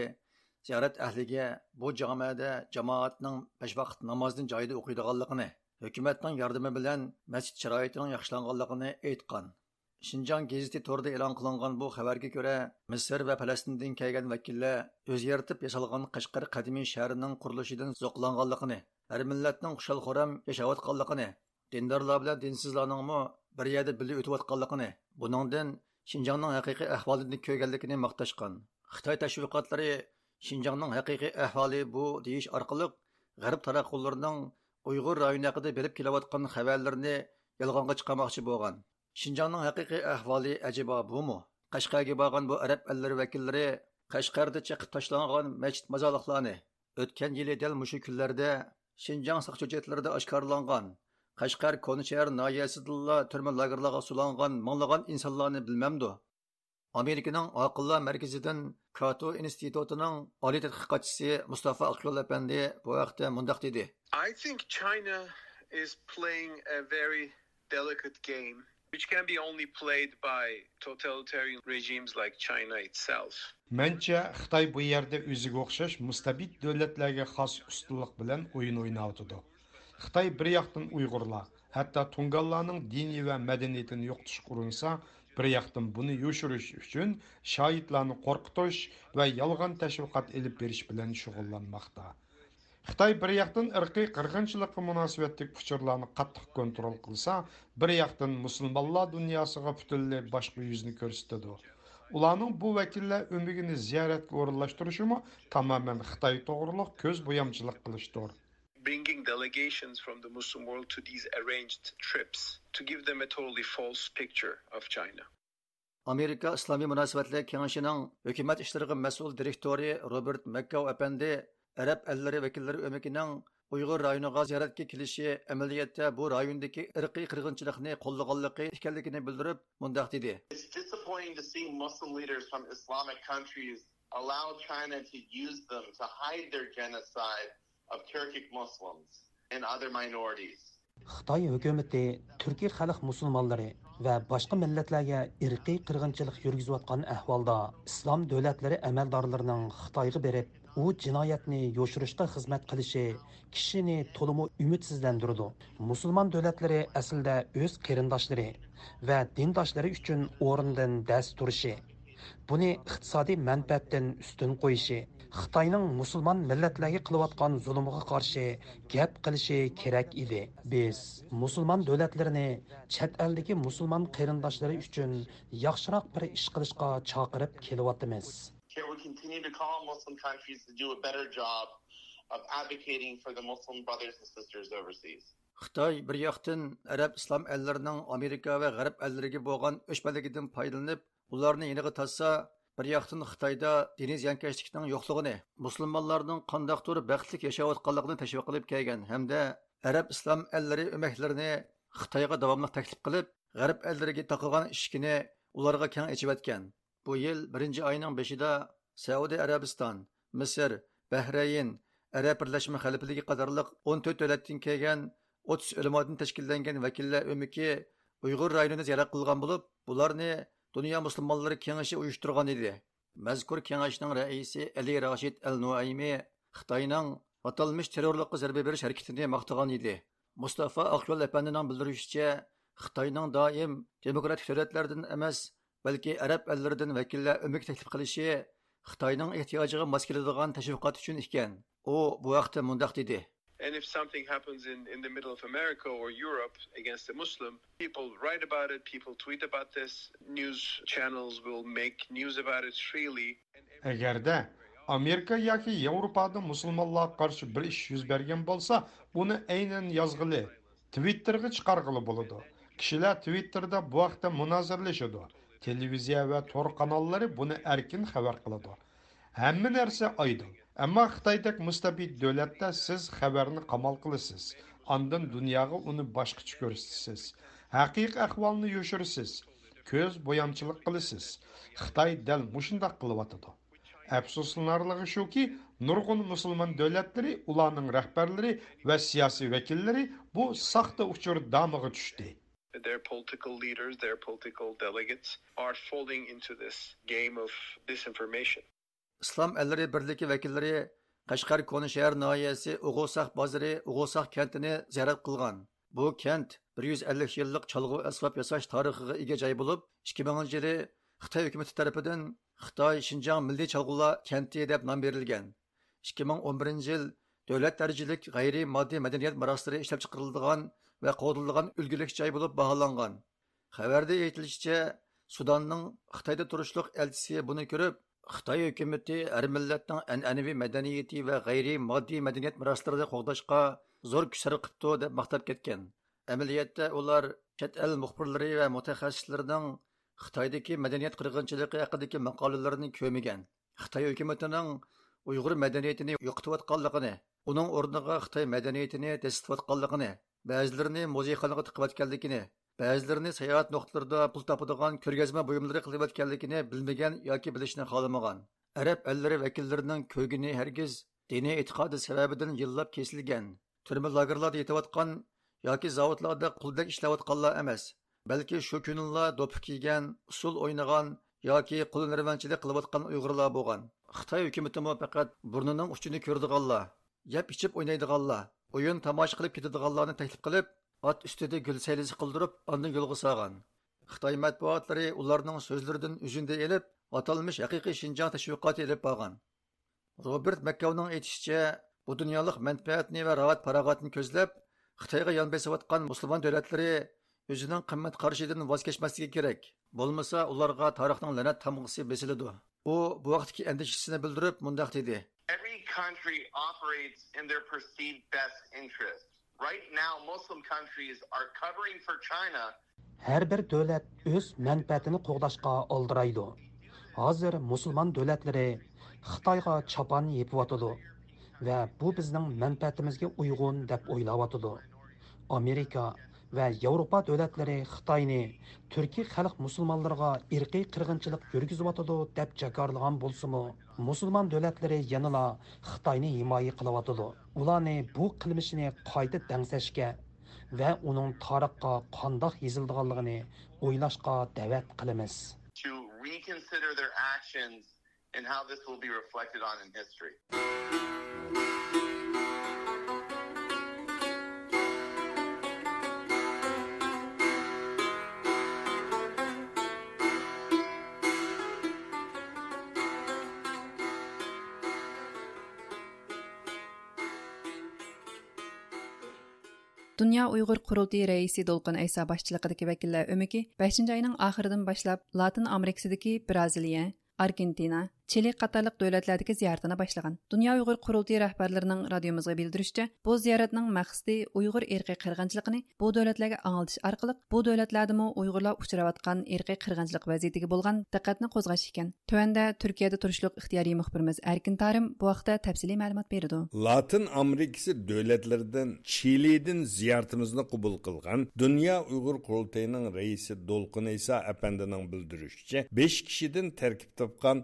Speaker 7: ziyorat ahliga bu jamada jamoatning besh vaqt namozni joyida o'qiydiganligini, hukumatning yordami bilan masjid sharoitining yaxshilanganligini aytgan. Шинжаң гезити to'rida e'lon qilingan bu xabarga ko'ra, Misr va Falastindan kelgan vakillar o'zgartib yasalgan Qashqar qadimiy shahrining qurilishidan zo'qlanganligini, har millatning xushal-xuram yashayotganligini, dindorlar bilan dinsizlarning bir yerda birga o'tayotganligini, buningdan Шинжаңның haqiqiy ahvolini ko'rganligini maqtashgan. Xitoy tashviqotlari Шинжаңның haqiqiy ahvoli bu deyish orqali g'arb taraqqularining Uyg'ur rayoni haqida berib kelayotgan xabarlarni yolg'onga chiqarmoqchi bo'lgan. Шинжаңның haqiqiy ahvoli ajibo bumu? Qashqarga borgan bu arab allari vakillari Qashqarda chiqib tashlangan masjid mazoliqlarni o'tgan yili dal mushu kunlarda Шинжаң saqchi oshkorlangan qashqar konishar noyasidilla turma lagerlarga sulangan minglagan insonlarni bilmamdi amerikaning oqillar markazidan kato institutining oliy tadqiqotchisi mustafa aqlol apandi bu haqda mundoq dedi
Speaker 8: i think china is playing a very delicate game which can be only played by totalitarian regimes like China itself.
Speaker 9: Mustabid davlatlarga xos ustunlik bilan o'yin o'ynayotidi. Xitoy bir yoqdan uyg'urlar. Hatto tunganlarning diniy va madaniyatini yo'qotishga urinsa bir yoqdan buni yoshirish uchun shoidlarni qo'rqitish va yolg'on tashviqot ilib berish bilan shug'ullanmoqda. Xitoy bir yoqdan irqiy qirg'inchilikqa munosabatli uchurlarni qattiq kontrol qilsa bir yoqdan musulmonlar dunyosiga butunlay boshqa yuzni ko'rsatadi. Ularning bu vakillar umigini ziyoratga o'rinlashtirishimi tamoman xitoy to'g'riliq ko'z bo'yamchilik qilishdir.
Speaker 8: Bringing delegations from the Muslim world to these arranged trips to give them a totally false picture of China.
Speaker 7: Amerika İslami Münasibətlər Kengişinin hökumət işlərinə məsul direktori Robert McCow əpəndi Ərəb əlləri vəkilləri öməkinin Uyğur rayonuna ziyoratga kelishi amaliyotda bu rayondagi irqiy qirg'inchilikni qo'llaganligi ekanligini bildirib mundaq dedi.
Speaker 10: It's disappointing to see Muslim leaders from Islamic countries allow China to use them to hide their genocide of Turkic Muslims and other minorities.
Speaker 11: Xitoy hukumatı Turkiy xalq musulmonlari va boshqa millatlarga irqiy qirg'inchilik yurgizayotgan ahvolda islom davlatlari amaldorlarining Xitoyga berib, u jinoyatni yoshirishga xizmat qilishi kishini to'limi umidsizlantirdi. Musulmon davlatlari aslida o'z qarindoshlari va dindoshlari uchun o'rindan dast turishi, buni iqtisodiy manfaatdan ustun qo'yishi xitoyning musulmon millatlarga qilayotgan zulmiga qarshi gap qilishi kerak edi biz musulmon davlatlarini chet eldagi musulmon qarindoshlari uchun yaxshiroq bir ish qilishga chaqirib kelyapmiz
Speaker 10: of advocating for the Muslim brothers and sisters overseas.
Speaker 7: Xitoy bir yoqdan arab islom ellarining Amerika va g'arb ellariga bo'lgan o'shbaligidan foydalanib, ularni yeniga tassa bir yoqdan xitoyda diniy ziyonkashlikning yo'qligini musulmonlarning qandoqdir baxtli yashayotganligini tashviq qilib kelgan hamda arab islom ellari o'maklarini xitoyga davomli taklif qilib g'arb ellariga taqilgan ishkini ularga keng ichiyotgan bu yil birinchi oyning beshida saudiya arabiston misr bahrayn arab birlashma xalifligi qatorliq o'n to'rt davlatdan kelgan o'ttiz ulamodan tashkillangan vakillar o'miki uyg'ur rayonini ziyorat qilgan bo'lib bularni dunyo musulmonlari kengashi uyushtirgan edi. Mazkur kengashning raisi ali rashid al nuaymi xitoyning atalmish terrorlikqa zarba berish harakatini maqtagan edi. Mustafa ئاقيول ئەپەندىنىڭ بىلدۈرۈشىچە، خىتاينىڭ دائىم دېموكراتىك دۆلەتلەردىن ئەمەس، بەلكى ئەرەب ئەللىرىدىن ۋەكىللەر ئۆمىكى تەكلىپ قىلىشى خىتاينىڭ ئېھتىياجىغا ماس كېلىدىغان تەشۋىقات
Speaker 8: And if something happens in, in the middle of America or Europe against a Muslim, people write about it, people tweet about this, news channels will make news about it freely.
Speaker 9: Agarda Amerika yoki Yevropada musulmonlarga qarshi bir ish yuz bergan bo'lsa, buni aynan yozg'ili, Twitterga chiqarg'ili bo'ladi. Kishilar Twitterda bu vaqtda munozirlashadi. televiziya va tor kanallari buni erkin xabar qiladi hamma narsa oydin Әмма Қытайдек мұстабид дөләтті сіз қабарыны қамал қылысыз. Андын дүнияғы оны башқыч көрсіз. Хақиқ әхвалыны ешірсіз. Көз боямчылық қылысыз. Қытай дәл мұшындақ қылып атыды. Әпсусынарлығы шу ki, nurg'un musulmon davlatlari ularning rahbarlari va siyosiy vakillari bu saxta uchur damiga tushdi
Speaker 8: their political leaders their political delegates are falling into this game of disinformation
Speaker 7: İslam Elleri بىرلىكى вәкілдері Қашқар كونا شەھەر ناھىيەسى ئوغۇساق базыры ئوغۇساق كەنتىنى زىيارەت қылған. bu kent 150 yuz ellik yillik chalg'u asbob yasash tarixiga ega 2000 bo'lib ikki hükümeti tarafından xitoy hukumati tarafidan xitoy milliy kenti deb nom berilgan ikki ming o'n birinchi yil davlat darajalik g'ayriy moddiy madaniyat maroslari ishlab ülgülük va bulup ulgulik joy bo'lib baholangan xabarda sudanning xitoyda Xitoy hukumati har millatning an'anaviy madaniyati va g'ayriy moddiy madaniyat maroslarini qo'g'dashga zo'r kuch sarf deb maqtab ketgan. Amaliyotda ular chet el muxbirlari va mutaxassislarining xitoydagi madaniyat qirg'inchiligi haqidagi maqolalarini ko'migan xitoy hukumatining uyg'ur madaniyatini yo'qotayotganligini uning o'rniga xitoy madaniyatini desitayotganligini ba'zilarini muzeyxonaga tiqayotganligini ba'zilarini sayohat nuqtalarida pul topadigan ko'rgazma buyumlari qilayotganligini bilmagan yoki bilishni xohlamagan arab allari vakillarining ko'gini hargiz diniy e'tiqodi sababidan yillab kesilgan turma lagerlarda yetayotgan yoki zavodlarda quldek ishlayotganlar emas balki shu kunilla do'pi kiygan usul o'ynagan yoki qul nirvanchilik qilayotgan uyg'urlar bo'lgan xitoy hukumatimi faqat burnining uchini ko'rdiganlar yeb ichib o'ynaydiganlar o'yin tomosha qilib ketadiganlarni taklif qilib ат үстіде гүл сәйлесі қылдырып, андын гүлгі саған. Қытай мәтбуатлары оларның сөзлерден үзінді еліп, аталмыш әқиқи Шинжан тәшвиқаты еліп баған. Robert Мәккауның етішче, bu dünyalıq mənfəətini və rahat parağatını közləb, Xitayğa yan besəvatqan müsəlman dövlətləri özünün qimmət qarşıdan vaz keçməsi kerak. Bolmasa onlarga tarixning lənət tamğısı besilidu. O bu vaxtki endişesini bildirib mundaq dedi.
Speaker 10: Every country operates in their perceived best interest. Right now, Muslim countries are covering for China.
Speaker 11: Her bir devlet öz mənfəətini qoğdaşqa aldıraydı. Hazır musulman dövlətləri Xitayğa çapan yepivatıdı və bu bizning mənfəətimizə uyğun deyə oylayıvatıdı. Amerika, va yevropa davlatlari xitoyni turkiy xalq musulmonlarga irqiy qirg'inchilik yurgizyotidi deb jakorlagan bo'lsimi musulmon davlatlari yanala xitoyni himoya qilyotidi ularni bu qilmishini qayta dangsashga va uning tarixqa qandoq yezildiganligini o'ylashga da'vat qilamiz.
Speaker 10: To reconsider their actions and how this will be reflected on in history.
Speaker 1: Dünya Uyghur Qurultayı rəisi Dolqun Aysa başçılığındakı vəkillər ömüki 5-ci ayının axırından başlap Latin Amerikasidagi Braziliya, Argentina, Чили қатарлық дәүләтләрдәге зияратына башлаган. Дөнья уйгыр курултайы рәхбәрләренең радиомызга белдирүчә, бу зияратның максаты уйгыр ирқи кыргынчылыгын бу дәүләтләргә аңлатыш аркылы бу дәүләтләрдәме уйгырлар учрап аткан ирқи кыргынчылык вазиятиге булган диққатны козгаш икән. Төвәндә Төркиядә турышлык ихтияри мөхбирimiz Тарим бу вакытта тәфсилий мәгълүмат берде.
Speaker 12: Латин Америкасы дәүләтләрдән Чилидән зияртымызны кабул кылган Дөнья уйгыр курултайының рәисе Долкын Иса әпәнденең белдирүчә, 5 кишидән тәркиб тапкан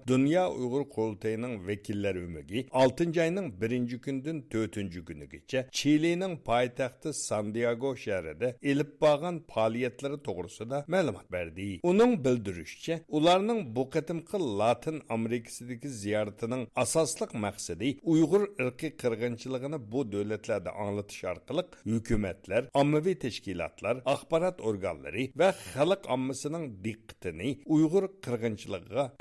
Speaker 12: Uyghur Qurultayının vekiller ömügi 6 ayının 1. gündün 4. günü geçe Çili'nin payitahtı Santiago şehrinde elip bağan faaliyetleri toğrusunda məlumat verdi. Onun bildirişçe ularının bu qatımqı Latin Amerikasidagi ziyaretinin asaslık məqsədi Uyghur irqi qırğınçılığını bu dövlətlerde anlatış arqılıq hükümetler, ammavi teşkilatlar, axbarat organları və xalq ammasının diqqətini Uyghur qırğınçılığına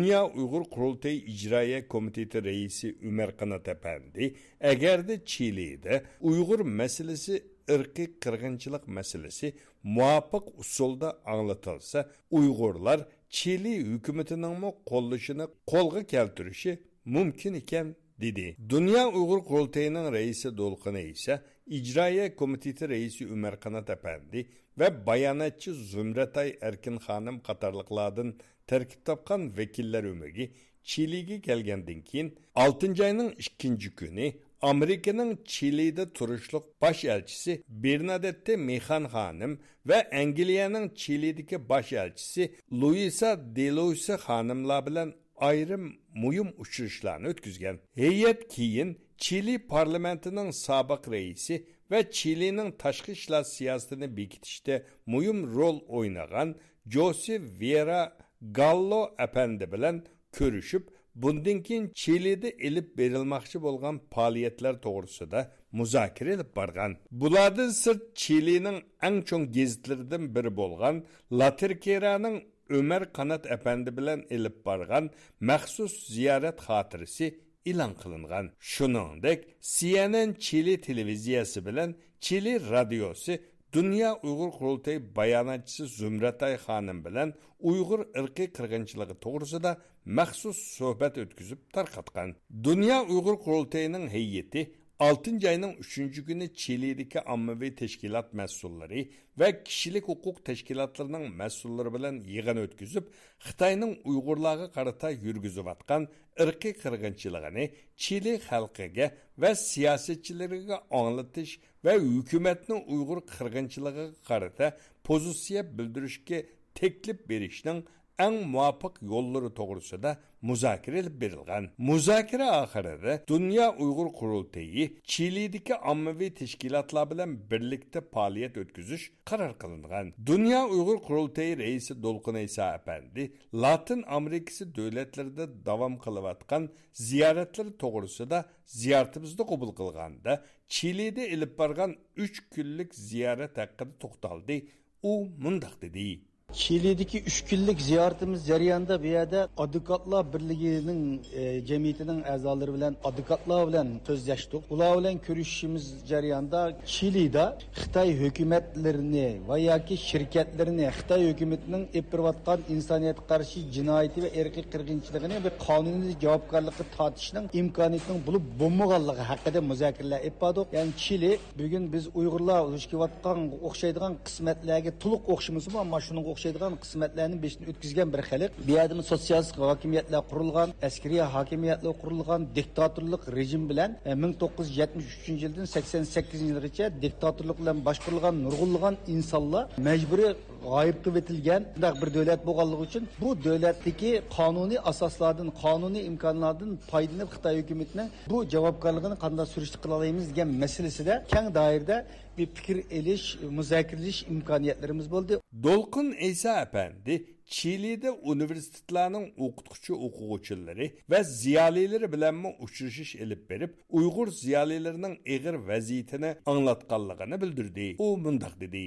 Speaker 12: Dünya Uygur Kurultayı İcraiye Komiteti Reisi Ömer Kanat Efendi, eğer de Çili'de Uygur meselesi ırkı kırgınçılık meselesi muvaffak usulda anlatılsa Uygurlar Çili hükümetinin mi kolluşunu kolga keltirişi mümkün iken dedi. Dünya Uygur Kurultayı'nın reisi Dolkunu ise İcraiye Komiteti Reisi Ömer Kanat Efendi ve bayanatçı Zümretay Erkin Hanım Katarlıklardan tarkib topgan vakillar umigi chiliga kelgandan keyin oltinchi oyning ikkinchi kuni amerikaning chilida turishliq bosh elchisi bernadette mexan xonim va angliyaning chilidagi bosh elchisi luisa deloysi xonimlar bilan ayrim muhim uchrashuvlarni o'tkazgan. Heyat keyin chili parlamentining sobiq raisi va chilining tashqi ishlar siyosatini bekitishda muhim rol o'ynagan josef vera gallo apandi bilan ko'rishib bundan keyin chilida ilib berilmoqchi bo'lgan faoliyatlar to'g'risida muzokara ilib borgan bulardan sirt chilining eng cho'ng gazetlaridan biri bo'lgan laterkeraning Ömer Qanat әпәнді bilan ilib borgan maxsus ziyorat xotirasi e'lon qilingan. Shuningdek, CNN Chili televiziyasi bilan Chili radiosi Дүния ұйғыр құрылтай баянатшысы Зүмрәтай ханым білән ұйғыр ұрқи қырғыншылығы тоғырсы да мәқсус сөбәт өткізіп тарқатқан. Дүния ұйғыр құрылтайының хейеті 6. ayının 3. günü Çili'deki ammavi teşkilat məsulları və kişilik hukuk teşkilatlarının məsulları bilan yığın ötküzüb, Xitayının Uyğurlarga qarata yürgüzü atqan ırkı qırğınçılığını Çili xalqiga və siyasetçilərə anlatış və hökumətin Uyğur qırğınçılığına qarata pozisiya bildirishga təklif verişinin en muvaffak yolları doğrusunda muzakire edilip verilgan. Muzakire ahirede Dünya Uygur Kurultayı Çili'deki ammavi teşkilatlar bilen birlikte faaliyet ötküzüş karar kılıngan. Dünya Uygur Kurultayı reisi Dolkun İsa Efendi, Latin Amerikası devletlerinde davam kılıvatkan ziyaretleri doğrusunda ziyaretimizde kabul kılganda Çili'de ilip bargan 3 günlük ziyaret hakkında toktaldı. O mundaq dedi.
Speaker 13: Chilidagi uch kunlik ziyoratimiz jarayonida bu yerda advokatlar birligining e, jamiyatining a'zolari bilan advokatlar bilan so'zlashdik. Ular bilan ko'rishishimiz jarayonida chilida xitoy hukumatlarini va yoki shirkatlarini xitoy hukumatining epirayotgan insoniyatga qarshi jinoyati va erkiy qirg'inchiligini bir qonuniy javobgarlikka tortishning imkoniyatining bo'lib bo'lmaganligi haqida muzokaralar etdik ya'ni chili bugun biz uyg'urlar duch kelayotgan o'xshaydigan qismatlarga to'liq o'xshamasmi ammo shuning o'xshaydigan qismatlarni beshini o'tkazgan bir xalq bu yerda sotsialist hokimiyatlar qurilgan askariy hokimiyatlar qurilgan diktatorlik rejim bilan ming to'qqiz yuz yetmish uchinchi yildan sakson sakkizinchi yilgacha diktatorlik bilan boshqarilgan nurg'unlagan bir davlat bo'lganligi uchun bu davlatdagi qonuniy asoslardan qonuniy imkonlardan foydalanib xitoy hukumatining bu javobgarligini qanday surishti qila olamiz degan masalasida keng doirada bir fikr elish muzokiralash imkoniyatlarimiz bo'ldi.
Speaker 12: Do'lqin isa apandi chilida universitetlarning o'qituvchi o'quvchilari va ziyolilari bilanmi uchrashish ilib berib uyg'ur ziyolilarining ig'ir vaziyatini anglatganligini bildirdi. U mundoq dedi.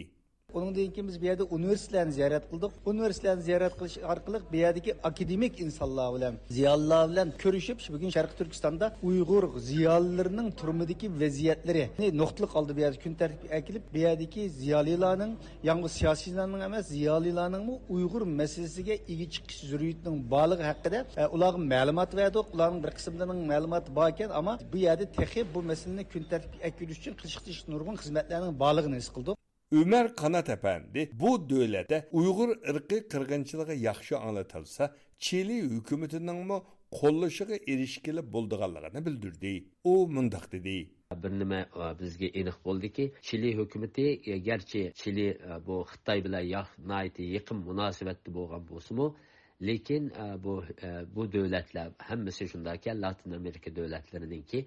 Speaker 13: Onundan keyin biz bu yerda universitetlarni ziyorat qildik. Universitetlarni ziyorat qilish orqali bu yerdagi akademik insonlar bilan, ziyolilar bilan ko'rishib, bugun Sharq Turkistonda Uyg'ur ziyolilarining turmidagi vaziyatlari nuqtali qoldi bu yerda kun tartibga akilib, bu yerdagi ziyolilarning, yalnız siyosiylarning emas, ziyolilarning Uyg'ur masalasiga ega chiqish zurriyatining borligi haqida e, ularga ma'lumot berdik. Ularning bir qismlarining ma'lumoti bor ekan, ammo bu yerda texi bu masalani kun tartibga akilish uchun qilish nurg'un xizmatlarning borligini his.
Speaker 12: Ömer Kanat Efendi bu devlete Uygur ırkı kırgınçılığı yaxşı anlatılsa, Çili hükümetinin mi qo'llashiga erishgili bo'ldiganligini bildirdi. U mundoq dedi.
Speaker 14: Bir nima e, bizga aniq bo'ldiki chili hukumati e, garchi chili e, bu xitoy bilan yaqin munosabatda bo'lgan bo'lsinu lekin e, bu e, bu davlatlar hammasi shundaki latin amerika davlatlarininki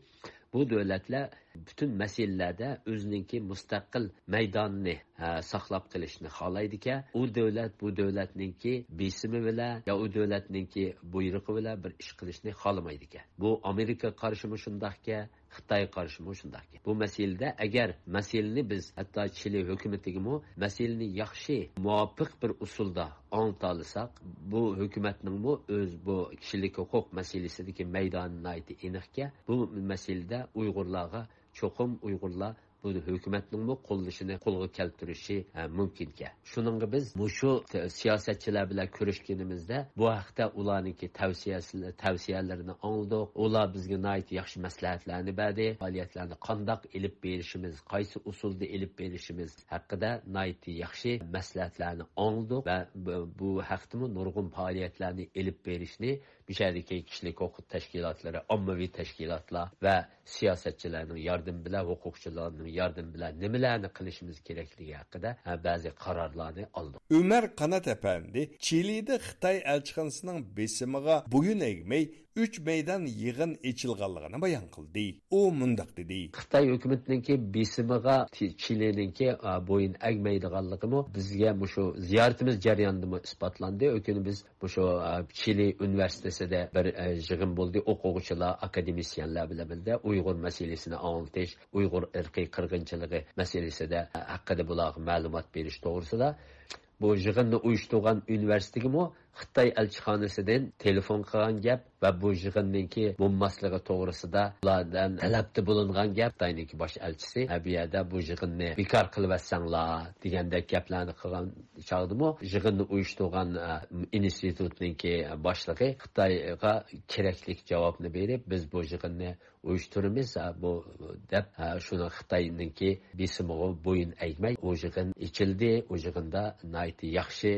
Speaker 14: bu davlatlar butun masalalarda o'zininki mustaqil maydonni e, saqlab qilishni xohlaydi u davlat bu davlatninki besimi bilan yo u davlatninki buyrug'i bilan bir ish qilishni xohlamaydi ekan bu amerika qarshimi shundoqka xitoy qarshimi shundoq bu masalada agar masalani biz hatto chili hukumatigami masalani yaxshi muvofiq bir usulda olsak bu hukumatningmi o'z bu kishilik huquq masalasidagi maydoni aniqka bu masalada uyg'urlarga cho'qim uyg'urlar bu hukumatning qo'llashini qo'lga keltirishi mumkinka shuninga biz shu siyosatchilar bilan ko'rishganimizda bu haqda ularniki tavsiyasi tavsiyalarini oldik ular bizga yaxshi maslahatlarni berdi faoliyatlarni qandoq ilib berishimiz qaysi usulda ilib berishimiz haqida yaxshi maslahatlarni oldik va bu haqdami nurg'un faoliyatlarni ilib berishni bishadagi kishilik huquq tashkilotlari ommaviy tashkilotlar va siyosatchilarning yordami bilan huquqchilarning yordami bilan nimalarni qilishimiz kerakligi haqida ba'zi qarorlarni oldi
Speaker 12: umar qanat apandi chilida xitoy elchixonasining besimiga bo'yin egmay 3 meydan yig'in echilganligini bayon qildi u mundaq dedi
Speaker 14: xitoy hukumatiniki besimiga chiliniki bo'yin agmaydiganligimi bizga shu ziyoratimiz jarayonida isbotlandi o'kuni biz shu chili universitetida bir e, yig'in bo'ldi o'quvchilar akademisyenlar bilan birga uyg'ur masalasini anglatish uyg'ur irqiy qirg'inchiligi masalasida e, haqida bularga ma'lumot berish to'g'risida bu yig'inni uyushtirgan universitetgami xitoy elchixonasidan telefon qilgan gap va bu yig'inniki bo'lmasligi to'g'risida ulardan talabda bo'lingan gap. Xitoyniki bosh elchisi bu bu yig'inni bekor qilyapsanglar degandek gaplarni qilgan chog'dimi? Yig'inni uyushtirgan e, institutniki boshlig'i xitoyga kerakli javobni berib biz bu yig'inni uyushtiramiz e, bu deb e, shuni xitoyninki besimig'i bo'yin egmay u yig'in ichildi u yig'inda yaxshi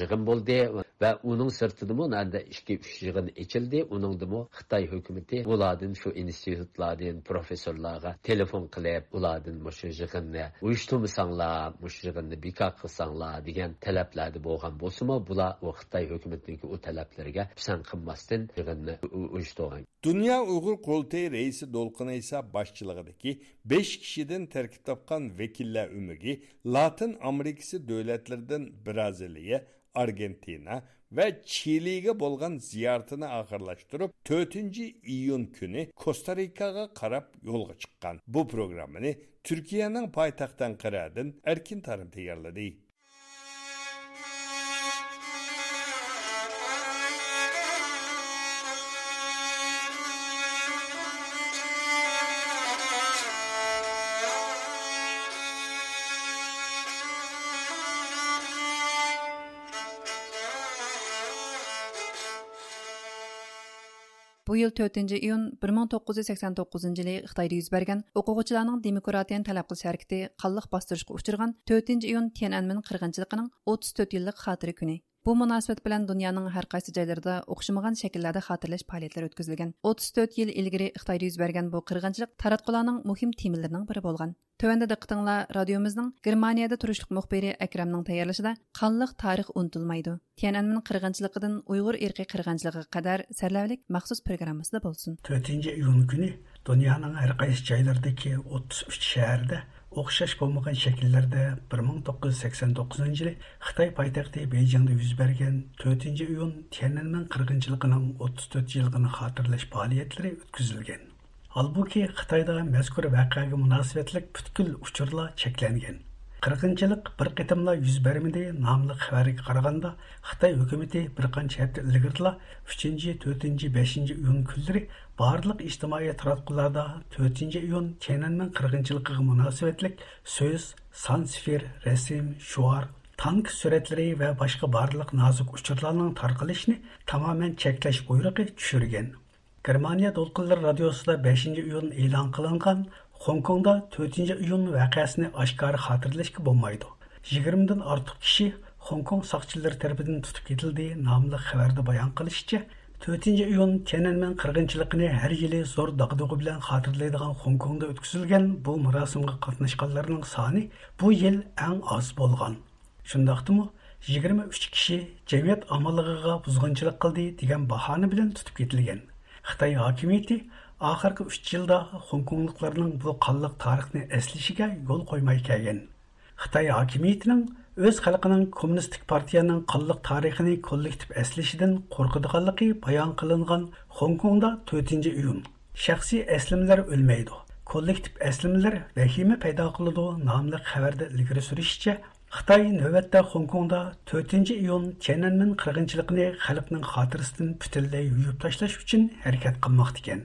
Speaker 14: yig'in bo'ldi va uning sirtidimi nanda ikki uch yig'in ichildi uningdimi xitoy hukumati ulardan shu institutlardan professorlarga telefon qilib ulardan shu yig'inni uyushtirmasanglar shu yig'inni bekor qilsanglar degan talablarda bo'lgan bo'lsimi bular u xitoy hukumatiniki u talablarga pisand qilmasdan yig'inni uyushtirgan.
Speaker 12: Dunyo uyg'ur qurultayi raisi do'lqin iso boshchiligidagi besh kishidan tarkib topgan vakillar umigi latin amerikasi davlatlaridan braziliya Аргентина ва Чилиге болған зияртыны ақырлаштырып, 4 июн күні Костарикаға қарап елға чыққан. Бұл программыны Түркияның пайтақтан қырадын әркін тарым тегерлі.
Speaker 1: Bu yil 4 iyun 1989 yılı xitoyda yuz bergen o'quvchilarning demokratiyani talab qilish harakati qanliq bostirishga uchirgan 4 iyun Tiananmen qirg'inchiligining 34 yillik xotira kuni. Bu munosabat bilan dunyoning har qaysi joylarida o'xshamagan shakllarda xotirlash faoliyatlari o'tkazilgan. 34 yil ilgari Xitoyda yuz bergan bu qirg'inchilik taratqularning muhim temalarining biri bo'lgan. Tövəndə diqqətinizlər radiomuzun Germaniyada turuşluq müxbiri Əkramның tayarlışında qanlıq tarix unutilmaydı. Tiananmen qırğınçılığından Uyğur irqi qırğınçılığına qədər sərləvlik məxsus proqramımızda bolsun.
Speaker 15: 4 iyun günü dünyanın hər qaysı joylarındakı 33 şəhərdə o'xshash bo'lmagan shakllarda 1989 yili xitoy poytaxti beyjingda yuz bergan 4 iyun tiananmen qirg'inchiligining 34 yilligini xotirlash faoliyatlari o'tkazilgan Halbuki Xitoyda mazkur voqeaga munosabatlik butkul uchurlar cheklangan. Qirg'inchilik bir qitimla yuz bermidi nomli xabarga qaraganda Xitoy hukumati bir qancha hafta ilgirla 3, 4, 5 iyun kunlari barliq ijtimoiy taratqularda 4 iyun Tiananmen qirg'inchiligiga munosabatlik so'z, sansifir, rasm, shuar, tank suratlari va boshqa barliq nozik uchurlarning tarqalishini tamoman cheklash buyrug'i tushirgan. Germaniya Dolqinlar radiosida 5 iyun e'lon qilingan Hongkongda 4 iyun voqeasini oshkora xotirlashga bo'lmaydi. 20 dan ortiq kishi Hongkong soqchilari tomonidan tutib ketildi nomli xabarda bayon qilishicha 4 iyun Tiananmen qirg'inchiligini har yili zo'r dag'dug'i bilan xotirlaydigan Hongkongda o'tkazilgan bu marosimga qatnashganlarning soni bu yil eng oz bo'lgan. Shundaqdimi 23 kishi jamiyat amalligiga buzg'unchilik qildi degan bahona bilan tutib ketilgan. Xitoy hokimiyati oxirgi 3 yilda Hongkongliklarning bu qanliq tarixni eslashiga yo'l qo'ymay kelgan. Xitoy hokimiyatining o'z xalqining kommunistik partiyaning qanliq tarixini kollektiv eslashidan qo'rqadiganligi bayon qilingan Hongkongda 4 iyun. Shaxsiy eslimlar o'lmaydi. Kollektiv eslimlar vahima paydo qiladi nomli xabarda ilgari surishicha Xitoy navbatda Hongkongda 4 iyun Tiananmen qirg'inchiligini xalqning xotirasidan butunlay yuyib tashlash uchun harakat qilmoqda ekan.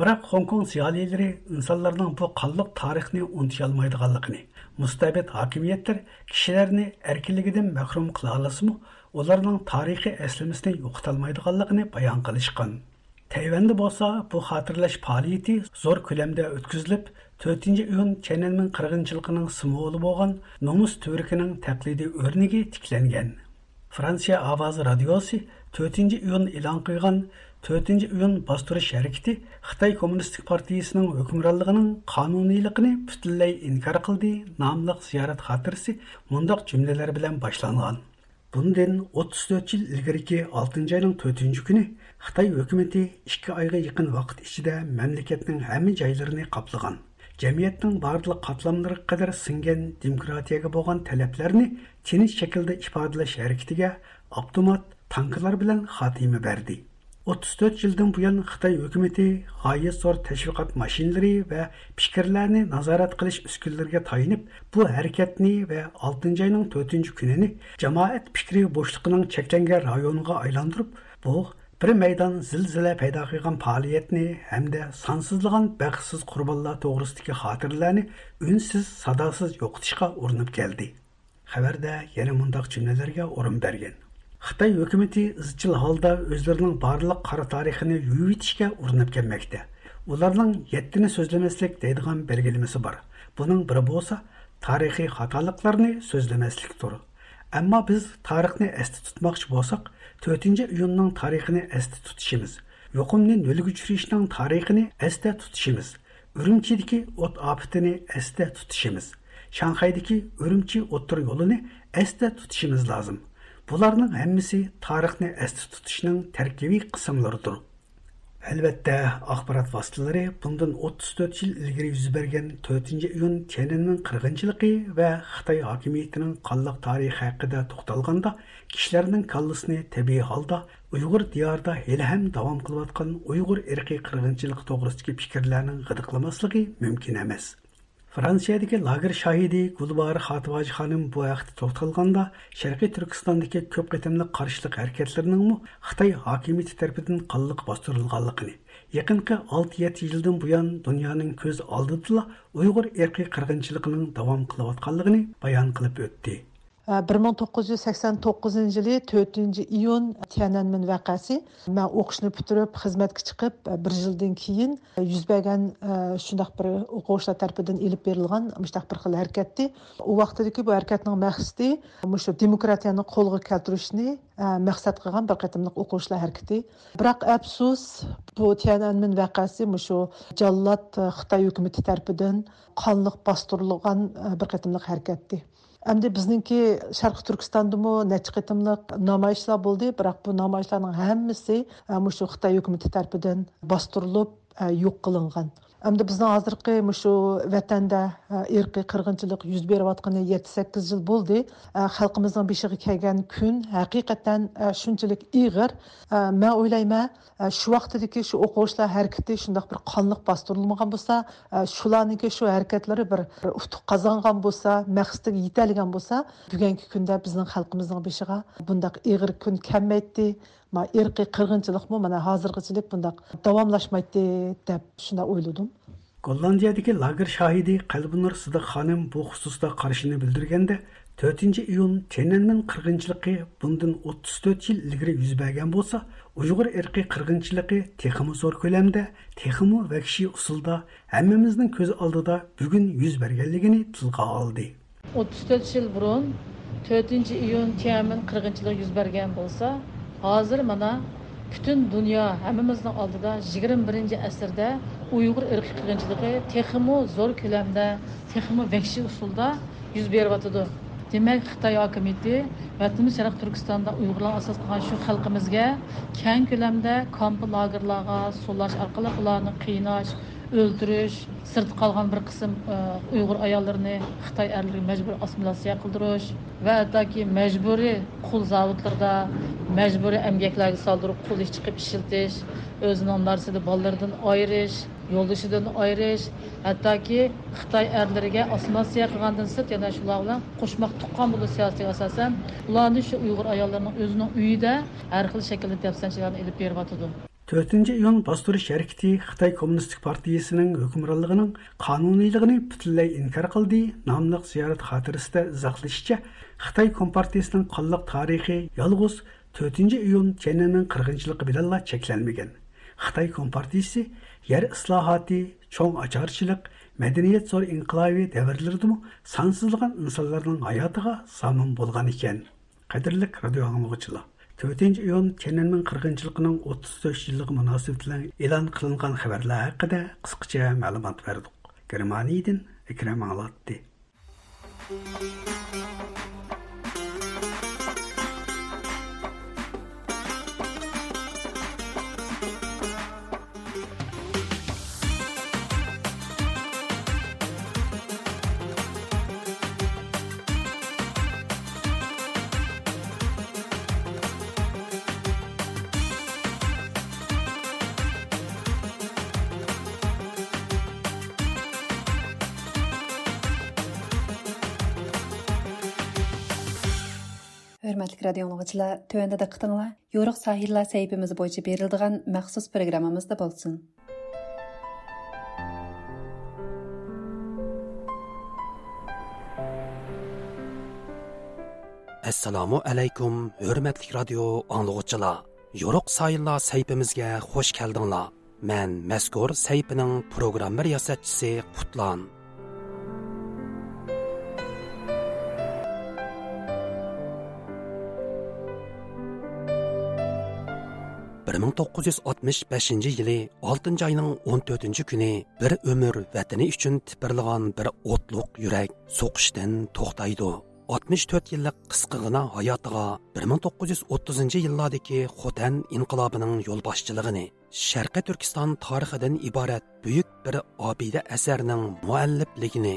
Speaker 15: Бірақ Хонконг зиялилері инсанларның бұл қаллық тарихны ұнтия алмайдығанлығыны, мұстабет хакимиеттер кішілеріні әркелігіден мәхрум қыла аласымы, оларның тарихи әслімісіне ұқталмайдығанлығыны баян қылышқан. Тайванда болса, бұл хатırlaş фаалияты зор көлемді өткізіліп, 4-нче июнь Чәнәннең кыргынчылыгының сымволы болған Түркінің өрнеге тікленген. Франция Авазы радиосы 4-нче төртінші ұйын бастырыш әрекеті Қытай Коммунистік партиясының үкімранлығының қанунийлігіне бүтінләй инкар қылды намлық зиярат хатырсы мұндақ жүмделер білән башланған. Бұнден 34 жыл ілгіріке 6 айның 4 күні Қытай үкіметі 2 айға жақын вақыт ішінде мемлекеттің әмі жайларыны қаплыған. Cəmiyyətin барлық қатламлары qədər сіңген демократияға болған tələblərini tiniş şəkildə ifadələş hərəkətiga автомат tanklar bilan xatimi berdi. 34 yildan buyon xitoy hukumati g'oyat zo'r tashviqot mashinalari va fikrlarni nazorat qilish uskunlariga tayinib bu harakatni va 6 oyning 4 kunini jamoat fikri bo'shliqining cheklangan rayoniga aylantirib bu bir maydon zilzila paydo qilgan faoliyatni hamda sonsizlagan baxtsiz qurbonlar to'g'risidagi xotiralarni unsiz sadosiz yo'qotishga urinib keldi. Xabarda yana mundoq jumlalarga o'rin bergan. Xitoy hukumati izchil holda o'zlarining barliq qora tarixini yuvitishga urinib kelmoqda ularning yettini so'zlamaslik deydigan belgilamasi bor buning biri bo'lsa tarixiy xatoliklarni so'zlamaslikdir ammo biz tarixni esda tutmoqchi bo'lsak 4 iyunning tarixini esda tutishimiz yo'qimni nolga tarixini esda tutishimiz urumchidagi o't ofatini esda tutishimiz shanxaydagi urumchi o'ttir yo'lini esda tutishimiz lozim Бұларның әммісі тарихны әсті тұтышының тәркеуі қысымлардыр. Әлбәтті, ақпарат вастылары бұндың 34 жыл ілгері жүз берген 4-ші июн Тяниннің қырғыншылығы вә Қытай акиметінің қаллық тарихы хақыда тоқталғанда, кішілерінің қаллысыны табиғи халда Uyghur diyarda hali ham davom qilayotgan Uyghur irqiy qirg'inchiligi to'g'risidagi fikrlarning g'idiqlamasligi мүмкін emas. Fransiyadagi lager shohidi Gulbar Xatibaji xonim bu vaqtda to'xtalganda Sharqiy Turkistondagi ko'p qitimli qarshilik harakatlarining Xitoy hokimiyati tomonidan qanliq bostirilganligini, yaqinqi 6-7 yildan buyon dunyoning ko'z oldida Uyg'ur erkiy qirg'inchiligining davom qilayotganligini bayon qilib o'tdi.
Speaker 16: 1989 yılı 4 iyun Tiananmen vakası. Ben okuşunu bitirip xizmatga çıkıp e, bir yıldan keyin e, yüz bergen e, bir oquvchilar tarafidan ilib berilgan müştaq bir xil harakatdi. U vaqtdagi bu harakatning maqsadi mushu demokratiyani qo'lga keltirishni maqsad qilgan bir qatimliq o'quvchilar harakati. Biroq afsus bu Tiananmen vaqasi mushu jallod Xitoy hukumati tarafidan qonliq bostirilgan bir qatimliq harakatdi. Әмді біздіңкі Шарқы Түркістандымы нәчі қытымлық намайшылар болды, бірақ бұл намайшылардың әмісі мұшы Қытай үкіметі тәрпіден бастырылып, yo'q qilingan Әмді біздің азырқы мұшу вәтәнді ирқи қырғынчылық жүз беріп атқаны 7-8 жыл болды. Халқымыздың бешіғі кәген күн әқиқаттан шүнчілік иғыр. Мә ойлайма, шу вақтыдекі шу оқушылар әркетте шындақ бір қанлық бастырылмаған болса, шуланыке шу әркетлері бір ұқтық қазанған болса, мәқістік етәліген болса, бүгінгі күнде біздің халқымыздың бешіға бұндақ иғыр күн кәммәйтті, ma irqiy qirg'inchilikmi mana hozirgichilik bundaq davomlashmaydi deb shunday o'yladim
Speaker 15: gollandiyadagi lager shohidi qalbinur sidiq xonim bu xususda qarashini bildirganda 4 iyun Tiananmen qirg'inchiligi bundan 34 yil ilgari yuz bergan bo'lsa, Uyg'ur irqiy qirg'inchiligi texmi zo'r ko'lamda, texmi vakshiy usulda hammamizning ko'z oldida bugun yuz berganligini tilga oldi.
Speaker 17: 34 yil burun 4 iyun Tiananmen qirg'inchiligi yuz bergan bo'lsa, hozir mana butun dunyo hammamizning oldida yigirma birinchi asrda uyg'ur irqiy qirg'inchiligi texmu zo'r ko'lamda texmu vahshiy usulda yuz beryotidi demak xitoy hokimiyati vatanimiz sharq turkistonda uyg'urlar asos qilgan shu xalqimizga keng ko'lamda kamp lagerlarga sulash orqali ularni qiynash o'ldirish sirtda qolgan bir qism e, uyg'ur ayollarini xitoy erlariga majbur assimilyatsiya qildirish va hattoki majburiy qul zavodlarida majburiy emgaklarga soldirib qul ish chiqib ishiltish o'zining narsida bolalaridan ayirish yo'ldoshidan ayirish hattoki xitoy erlariga assimilyatsiya qilgandan sirt yana shular bilan qo'shmoq tuqqan bo'lib siyosatiga asosan ularni shu uyg'ur ayollarining o'zining uyida har xil shaklda dafsanchilarni ilib beryotidi
Speaker 15: 4 iyun bostirish harakati xitoy kommunistik partiyasining hukmronligining qonuniyligini butunlay inkor qildi nomli ziyorat xotirasida izohlashicha xitoy kompartiyasining qonliq tarixi yolg'iz 4 iyun janining qirg'inchiligi bilanla cheklanmagan xitoy kompartiyasi yer islohoti cho'ng ocharchilik sonsizlagan insonlarning hayotiga zomin bo'lgan ekan anglovchilar to'rtinchi iyun tiananmen qirg'inchiligining o'ttiz to'rt yillik munosabati bilan e'lon qilingan xabarlar haqida qisqacha ma'lumot berdik germaniyadan ikram
Speaker 1: Hörmətli radio dinləyicilər, tövəndə diqqətinizə Yoruq sahillər səhifəmiz boyunca verildiğən məxsus proqramımızda bolsun.
Speaker 11: Assalamu alaykum, hörmətli radio dinləyicilər. Yoruq sahillar səhifəmizə xoş gəldinizlər. Mən məzkur səhifənin proqram riyasətçisi Qutlan. 1965 yili 6 ayning 14 kuni bir umr vatani uchun tipirlagan bir o'tliq yurak so'qishdan to'xtaydi. 64 yillik qisqigina hayotiga 1930 yillardagi xotan inqilobining yo'lboshchiligini sharqiy turkiston tarixidan iborat buyuk bir obida asarning muallifligini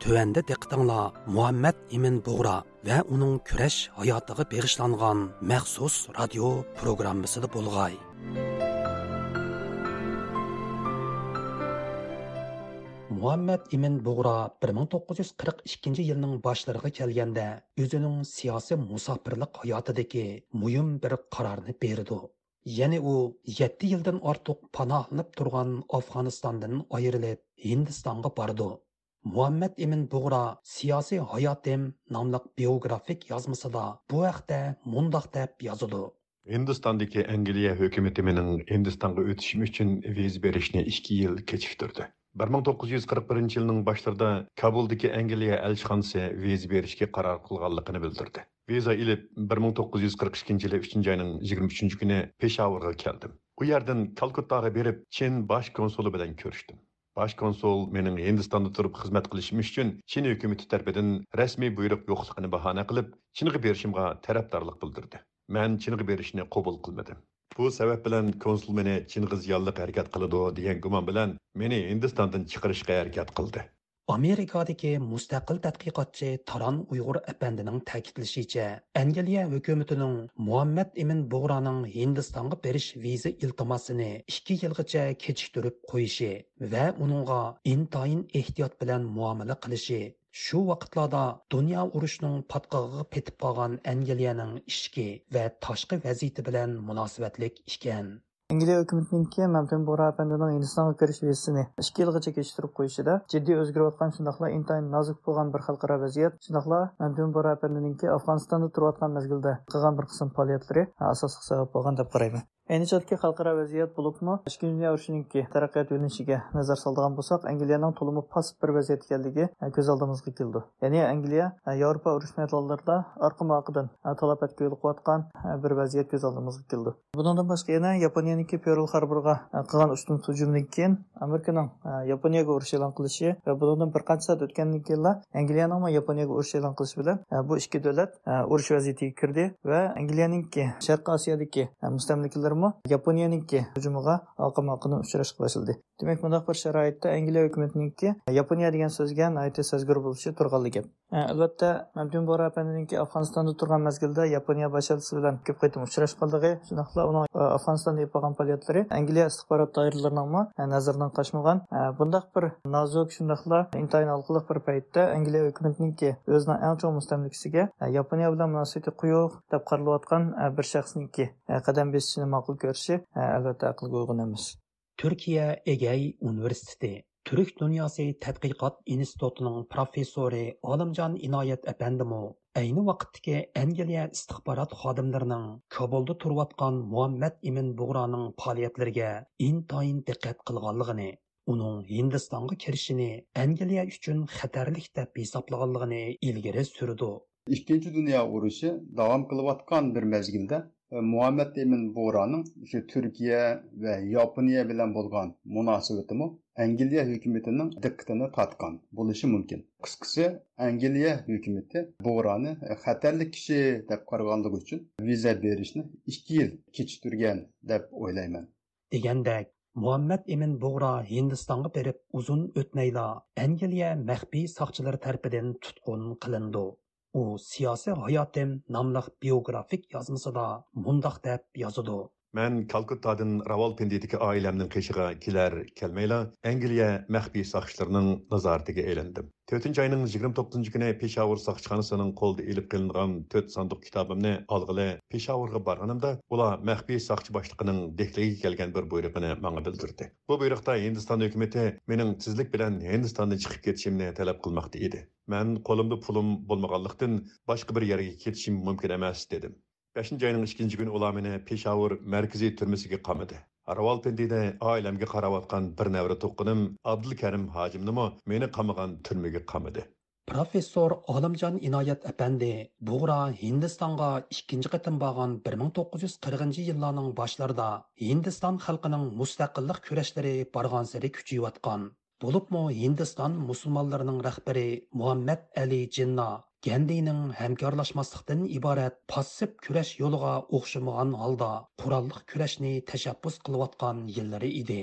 Speaker 11: Төвәндә диqqәтеңләр Мухаммад Имин Бугра ва уның көрәш хаятыга бегышланган махсус радио программасында булгай. Muhammad Imin Buğra 1942 yılının başlarına kelgende özünün siyasi musafirlik hayatideki mühim bir kararını berdi. Yani o 7 yıldan artık panahlanıp turgan Afganistan'dan ayrılıp Hindistan'a bardı. Muhammad emin bug'ro siyosiy hayotim nomli biografik yozmasida bu haqda mundoq deb yozadi.
Speaker 18: Hindistondagi angliya hukumatining hindistonga o'tishim uchun viza berishni ikki yil kechiktirdi. bir ming to'qqiz yuz qirq birinchi yilning boshlarida kabuldagi angliya elchixonasi viza berishga qaror qilganligini bildirdi. Viza ilib bir ming to'qqiz yuz qirq ikkinchi yili uchinchi oyning yigirma uchinchi kuni peshovarga keldim. U yerdan kalkuttaga berib chin bosh konsuli bilan ko'rishdim. Bosh konsul mening hindistonda turib xizmat qilishim uchun chin hukumati tarafidan rasmiy buyruq yo'qligini bahona qilib chinga berishimga tarafdorlik bildirdi. Men chinga berishni qabul qilmadim. Bu sabab bilan konsul meni chinga ziyonliq harakat qiladi degan gumon bilan meni hindistondan chiqarishga harakat qildi.
Speaker 11: Amerikadagi mustaqil tadqiqotchi taron uyg'ur apandining ta'kidlashicha angliya hukumatining muhammad ibn bug'roning hindistonga berish viza iltimosini ikki yilgacha kechiktirib qo'yishi va uningga intoyin ehtiyot bilan muomala qilishi shu vaqtlarda dunyo urushining patqog'iga petib qolgan angliyaning ichki va tashqi vaziyati bilan munosabatlik ekan
Speaker 19: Әңгіле өкіметінен кен Мәмпен Бора әпендінің Индістанға кіріш весіні ішке ілғы чеке да, жерде өзгір отқан шындақла интайын назық болған бір қалқыра бәзгет, шындақла Мәмпен Бора әпендінен кен Афғанстанды тұрватқан мәзгілді қыған бір қысын палетлері асасық сағып болған деп қараймын. Ayni chotki xalqaro vaziyat bo'libmi? Ikkinchi dunyo urushiningki taraqqiyot yo'nalishiga nazar soladigan bo'lsak angliyaning to'limi past bir vaziyat ekanligi e, ko'z oldimizga keldi. Ya'ni angliya e, yevropa urush maydonlarida orqa moqidan e, talafotga yo'l qo'yayotgan bir vaziyat ko'z oldimizga keldi. Bundan boshqa yana yaponiyaniki perl harburga qilgan ustun hujumidan keyin amerikaning yaponiyaga urush e'lon qilishi va bundan bir qancha soat o'tgandan keyin angliyaning yaponiyaga urush e'lon qilishi bilan bu ikki davlat urush vaziyatiga kirdi va angliyaningki sharqiy osiyodagi mustamlikalar saqchilarımı Yaponiyaniki hujumiga alqım alqını uchrash başladı. demak mundaq bir sharoitda Angliya hukumatiniki Yaponiya degan so'zga aytib sezgir bo'lishi turganli gap. E, albatta, Mamdun Bora apanninki Afg'onistonda turgan mazgilda Yaponiya boshchisi bilan ko'p qaytim uchrashqanligi, shunaqla uning e, Afg'onistonda yapgan faoliyatlari Angliya istixborot doiralarining e, nazaridan qochmagan. Bundaq bir nozuk shunaqla intayin alqiliq bir paytda Angliya hukumatiniki o'zining eng chong mustamlikasiga Yaponiya bilan munosabati quyuq deb qaralayotgan bir shaxsniki qadam besishini ma'qul ko'rishi albatta aqlga uyg'un emas.
Speaker 11: Түркия Эгей университеті Түрік дүниясы тәтқиқат институтының профессоры Алымжан Инаят әпәндімі ayni vaqtdagi Angliya istixborot xodimlarining Kabulda turayotgan Muhammad Imin Bug'roning faoliyatlariga intayin diqqat qilganligini, uning Hindistonga kirishini Angliya uchun xatarlik deb hisoblaganligini ilgari surdi.
Speaker 20: Ikkinchi dunyo urushi davom qilayotgan bir mezgilda Muhammed Emin Bora'nın şu Türkiye ve Yaponiya bilen bolgan münasebetimi Angliya hükümetinin dikkatini tatkan bo'lishi mümkün. Kıskısı Angliya hükümeti Bora'nı xatarli kişi dep qaraganlığı üçün viza berishni 2 yil kechiktirgan deb o'ylayman.
Speaker 11: degandak Muhammed Emin Bug'ra Hindistonga berib uzun o'tmayla Angliya maxfiy soqchilari tarafidan tutqun qilindi. U siyosiy hayotim nomli biografik yozmasida mundoq deb yozadi.
Speaker 18: Мен Калкуттадан Равалпиндидәге аиләмнең кешегә киләр келмәйлә Англия мәхби сақшыларының назарәтегә елендім. 4 айның 29 күні Пешавр сакчыханасының қолды еліп кылынган 4 сандык китабымны алгылы Пешаврга барганымда, улар мәхби сакчы башлыгының дәхлеге килгән бер буйрыгын мәңгә белдерде. Бу буйрыкта Һиндстан хөкүмәте минең тизлек белән Һиндстандан чыгып кетишемне таләп кылмакта иде. Мен қолымды пулым булмаганлыктан башка бір ягә кетишем мүмкін емес, дедім. 5 ayının 2 günü ular meni Peshavur merkezi türmesiga qamadı. Rawalpindide ailemge qarawatqan bir nevri toqqunim Abdulkarim Hajimnimi meni qamagan türmege qamadı.
Speaker 11: Professor Olimjon Inoyat apandi Buğra Hindistonga 2-chi qatim borgan 1940-yillarning boshlarida Hindiston xalqining mustaqillik kurashlari borgan sari kuchayotgan. Bo'libmi Hindiston musulmonlarining rahbari Muhammad Ali Jinnah Gandiyning hamkorlashmaslikdan iborat passiv kurash yo'liga o'xshamagan holda qurolliq kurashni tashabbus qilayotgan yillari edi.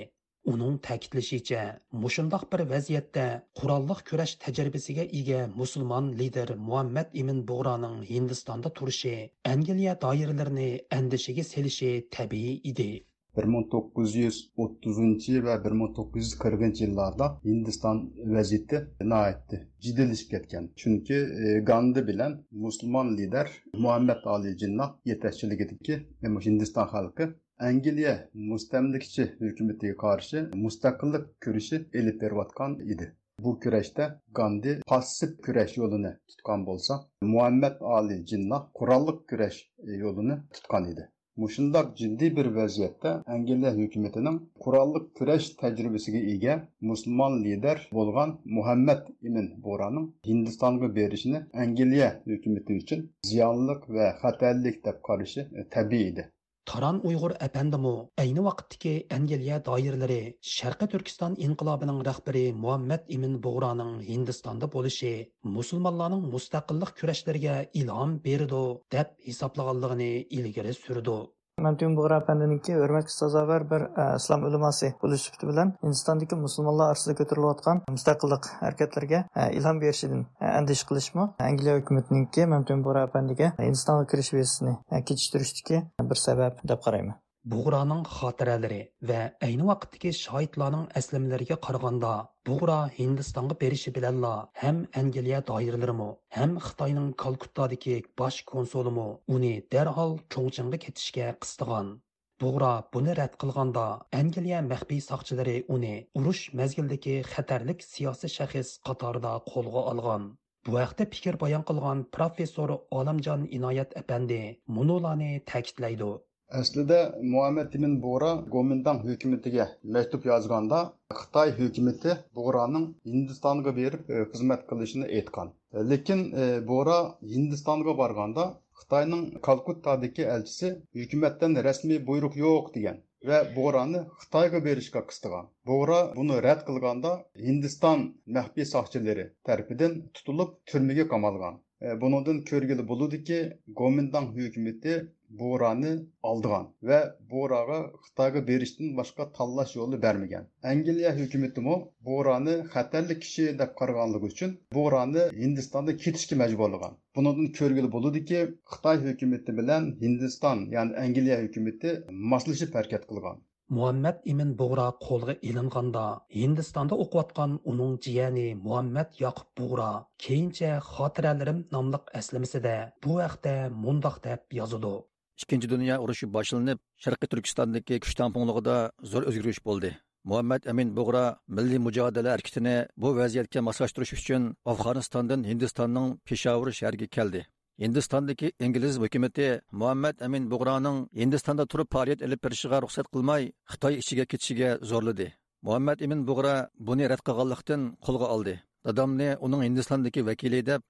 Speaker 11: Uning ta'kidlashicha, mushundoq bir vaziyatda qurolliq kurash tajribasiga ega musulmon lider Muhammad Имин Bug'roning Hindistonda turishi Angliya doiralarini әндишеге selishi tabiiy edi.
Speaker 20: 1930 ve 1940 yıllarda Hindistan vəziyeti naitti. Ciddileşip ketken. Çünkü e, Gandhi bilen Müslüman lider Muhammed Ali Jinnah yetekçilik edip ki e, Hindistan halkı Angliya müstemlikçi hükümetiye karşı müstakillik kürüşü elip bervatkan idi. Bu küreşte Gandhi pasif küreş yolunu tutkan bolsa, Muhammed Ali Jinnah kurallık küreş e, yolunu tutkan idi. Мұшындақ жинди bir vaziyatda Angliya hukumatining qurolliq kurash tajribasiga ega musulmon lider bo'lgan Muhammad Emin Bo'raning Hindistonga berishini Angliya hukumati uchun ziyonliq va xatarlik deb qarashi tabiiy edi.
Speaker 11: Taran Uyg'ur әпәндімі әйні вақыттығы Әнгелия дайырлары Шарқы Түркістан инқилабының рәхбері Muhammad Имин Бұғраның Hindistanda bo'lishi musulmonlarning mustaqillik kurashlariga ilhom berdi deb hisoblag'anligini ilgari surdi.
Speaker 19: Мәмтүн Бугра әпәндинеке hurmatga sazovor bir islom ulamosi bo'lish sifati bilan Hindistondagi musulmonlar orasida ko'tarilayotgan mustaqillik harakatlariga ilhom berishidan andish qilishmi Angliya hukumatiniki Мәмтүн Бугра әпәндиga Hindistonga kirish vizasini kechiktirishdagi bir sabab deb qarayman.
Speaker 11: Buğraның xatirələri və eyni vaqtdakı şahidlərin əslimlərinə qaraganda, Buğra Hindistanğa berişi bilanla həm Angliya dairələrimi, həm Xitayның Kalkuttadakı baş konsulumi uni dərhal Chongqingga ketishga qistig'an. Buğra buni rad qilganda, Angliya maxfiy soqchilari uni urush mezgildagi xatarlik siyosiy shaxs qatorida qo'lga olgan. Bu vaqtda fikr bayon qilgan professor Olamjon Inoyat apandi munolarni ta'kidlaydi.
Speaker 20: Aslida Muhammad ibn Bora Gomindang hukumatiga maktub yozganda Xitoy hukumati Boraning Hindistonga berib xizmat qilishini aytgan. Lekin Bora Hindistonga borganda Xitoyning Kalkuttadagi elchisi hukumatdan rasmiy buyruq yo'q degan va Borani Xitoyga berishga qistigan. Bora buni rad qilganda Hindiston maxfiy soqchilari tarafidan tutilib turmaga qamalgan. Buningdan ko'rgili bo'ludiki gomindang hukumati bo'rani oldigan va bo'raga xitoyga berishdan boshqa tanlash yo'li bermagan angliya hukumatimi bo'rani xatarli kishi deb qaraganligi uchun bo'rani hindistonda ketishga majburlagan bundan ko'rgili bo'ludiki xitoy hukumati bilan hindiston ya'ni angliya hukumati moslashib harakat qilgan
Speaker 11: muhammad ibn bug'ra qo'lga ilinganda hindistonda o'qiyotgan uning jiyani muhammad yoqub bug'ra keyincha xotiralarim nomli eslamasida bu haqda mundoq deb yozadi
Speaker 7: ikkinchi dunyo urushi boshlanib sharqiy turkistondagi kuch tamponlig'ida zo'r o'zgarish bo'ldi. Muhammad amin bug'ra milliy mujodala harakatini bu vaziyatga moslashtirish uchun afg'onistondan hindistonning peshovur shahriga keldi. Hindistondagi ingliz hukumati muhammad amin bug'roning hindistonda turib faoliyat ilib berishiga ruxsat qilmay xitoy ichiga ketishiga zo'rladi muhammad amin bug'ra buni rad qilganlikdan qo'lga oldi dadamni uning hindistondagi vakili deb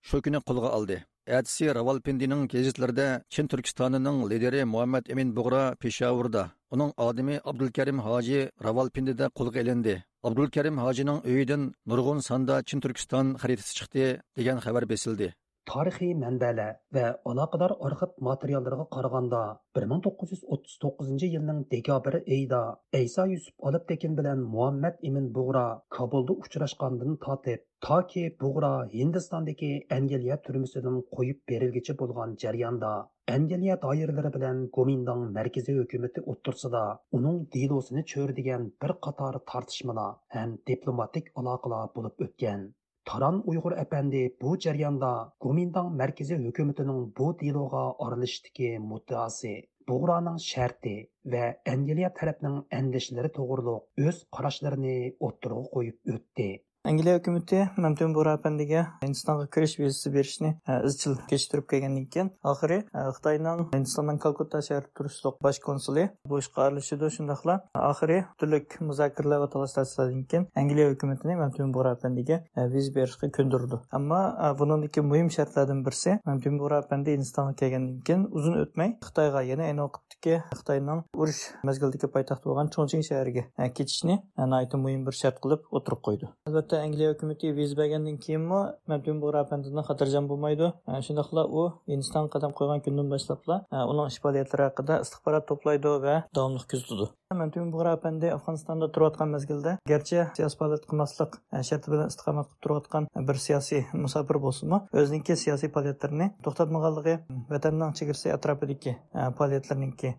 Speaker 7: qo'lga oldi Әтісі Равалпиндінің кезетлерде Чин Түркістанының лидері Muhammad Emin Бұғра Пешавурда. Оның адымы Абдулкәрим Хажи Равалпиндіде қолға елінді. Абдулкәрим Хажиның өйден нұрғын санда Чин Түркістан xaritasi chiqdi degan xabar besildi.
Speaker 11: Tarixiy manbalar va aloqador arxiv materiallarga qaraganda 1939 yilning dekabr oyida ayso yusuf olibtekin bilan muhammad Ibn bug'ra kabulda uchrashgandan tortib toki bug'ra hindistondagi angliya turmisidan qo'yib berilgicha bo'lgan jarayonda angliya doiralari bilan gomindong markaziy hukumati o'ttirsida uning delosini cho'rdigan bir qator tortishmalar ham diplomatik aloqalar bo'lib o'tgan. Таран Уйғур әпәнди bu jarayonda Гоминдан мәркәзи hukumatining bu делога аралашышдагы муттаасы Буграның sharti va Angliya tarafining әндәшләре тоғрылык өз qarashlarini оттырга қойып өтті.
Speaker 19: Angliya hukumati mamtun bo'ra hindistonga kirish vizasi berishni e, izchil kechiktirib kelgandan keyin oxiri e, xitoyning hindistonning kalkutta shahrida turishliq bosh konsuli bu ishga aralashadi shundoqla oxiri turlik muzokaralar va talashlardan keyin angliya hukumatini mamtun bo'ra e, viza berishga ko'ndirdi ammo buniki muhim shartlardan birisi mamtun bo'ra hindistonga kelgandan keyin uzun o'tmay xitoyga yana ayni vaqtda xitoyning urush mazgildagi poytaxt bo'lgan chongqing shahriga ketishni muhim bir shart qilib o'tirib qo'ydi. Albatta angliya hukumati viza bergandan keyinmi mabdun bu rapandidan xotirjam bo'lmaydi. Shundoqla u hindiston qadam qo'ygan kundan boshlabla uning ish faoliyatlari haqida istixborot to'playdi va davomli kuzatadi. Мәмтүн Бугра әпәнде Афганстанда турып аткан мезгилдә, гәрчә сиясәт фәалият кылмаслык istiqomat qilib истиқамат bir siyosiy аткан бер сиясәт мусафир булсынмы, өзенеке сиясәт фәалиятләрне токтатмаганлыгы, ватанның чигирсе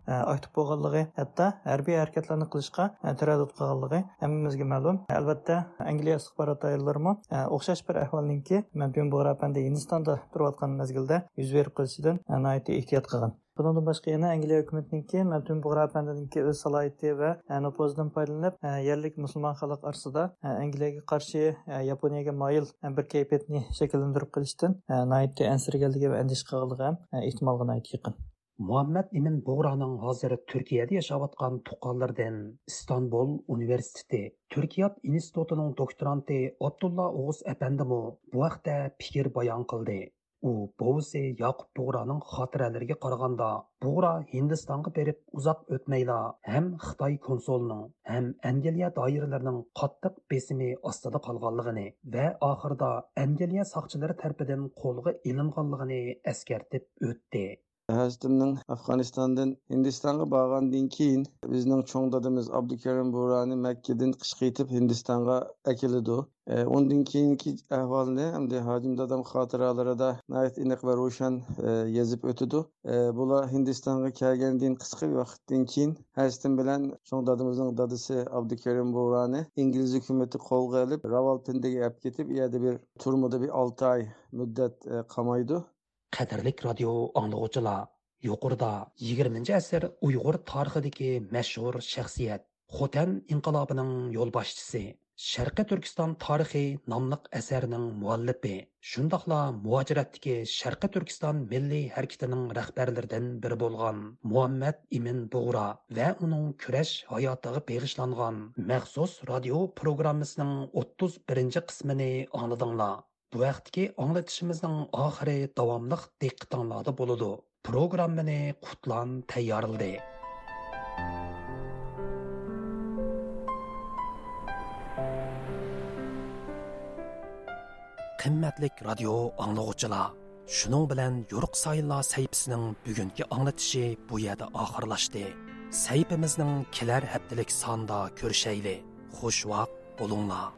Speaker 19: актив булганлыгы, хәтта хәрби хәрәкәтләрне кылышка тәрәддүт кылганлыгы һәммәмезгә мәгълүм. Әлбәттә, Англия истихбарат аялларымы охшаш бер әхвалныңки Мәмтүн Бугра әпәнде Hindistanda турып аткан мезгилдә йөз берип кылышыдан анайты ихтият кылган. Bundan başqa yana Angliya hökumətinin Məmtun Buğra əpəndinin öz səlahiyyəti və nüfuzundan faydalanıb yerlik müsəlman xalq arasında Angliyaga qarşı Yaponiyaga moyil bir kayfiyatni shakllantirib qilishdan naytli ansirganligi va andish qilganligi ham ehtimolga nayt Yaqin.
Speaker 11: Muhammed Emin Boğra'nın hazır Türkiye'de yaşavatkan tuqallardan İstanbul Üniversiteti Türkiye İnstitutu'nun doktorantı Abdullah Oğuz Efendimi bu haqda fikir bayan qildi. u bovisi yoqub bug'roning xotiralariga qaraganda bug'ro hindistonga berib uzoq o'tmayla ham xitoy konsulining ham angliya doiralarining qattiq besimi ostida qolganligini va oxirida angliya soqchilari tarafidan qo'lga ilinganligini eskartib o'tdi
Speaker 21: Hastimning Afg'onistondan Hindistonga borgandan keyin bizning cho'ng dadimiz Abdukarim Burani Makkadan qishqitib Hindistonga akilidi. E, ondan keyingi ahvolni hamda Hajim dadam xotiralarida nayt iniq va ro'shan e, yozib o'tidi. E, bular Hindistonga kelgandan qisqa vaqtdan keyin Hastim bilan cho'ng dadimizning dadisi Abdukarim Burani ingliz hukumatı qo'lga olib Rawalpindiga olib ketib, u yerda bir turmada bir 6 oy muddat e, qamaydi.
Speaker 11: Qadrlik radio anglovchilar yuqorida 20 asr uyg'ur tarixidagi mashhur shaxsiyat xotan inqilobining yo'lboshchisi sharqiy turkiston tarixi nomliq asarining muallifi shundoqla muajiratdagi sharqiy turkiston milliy harakatining rahbarlaridan biri bo'lgan muhammad imin bug'ra va uning kurash hayotiga beg'ishlangan maxsus radio programmasining 31 qismini angladinglar Bu vaqtgi anglatishimizning oxiri davomliq diqqatinglarda bo'ladi. Programmani Qutlan tayyorladi. Qimmatlik radio anglag'uchilar shuning bilan yo'riq sayillar sayfisining bugungi anglatishi bu yerda oxirlashdi sayfimizning kelar haftalik sonda ko'rishayli xush vaqt bo'linglar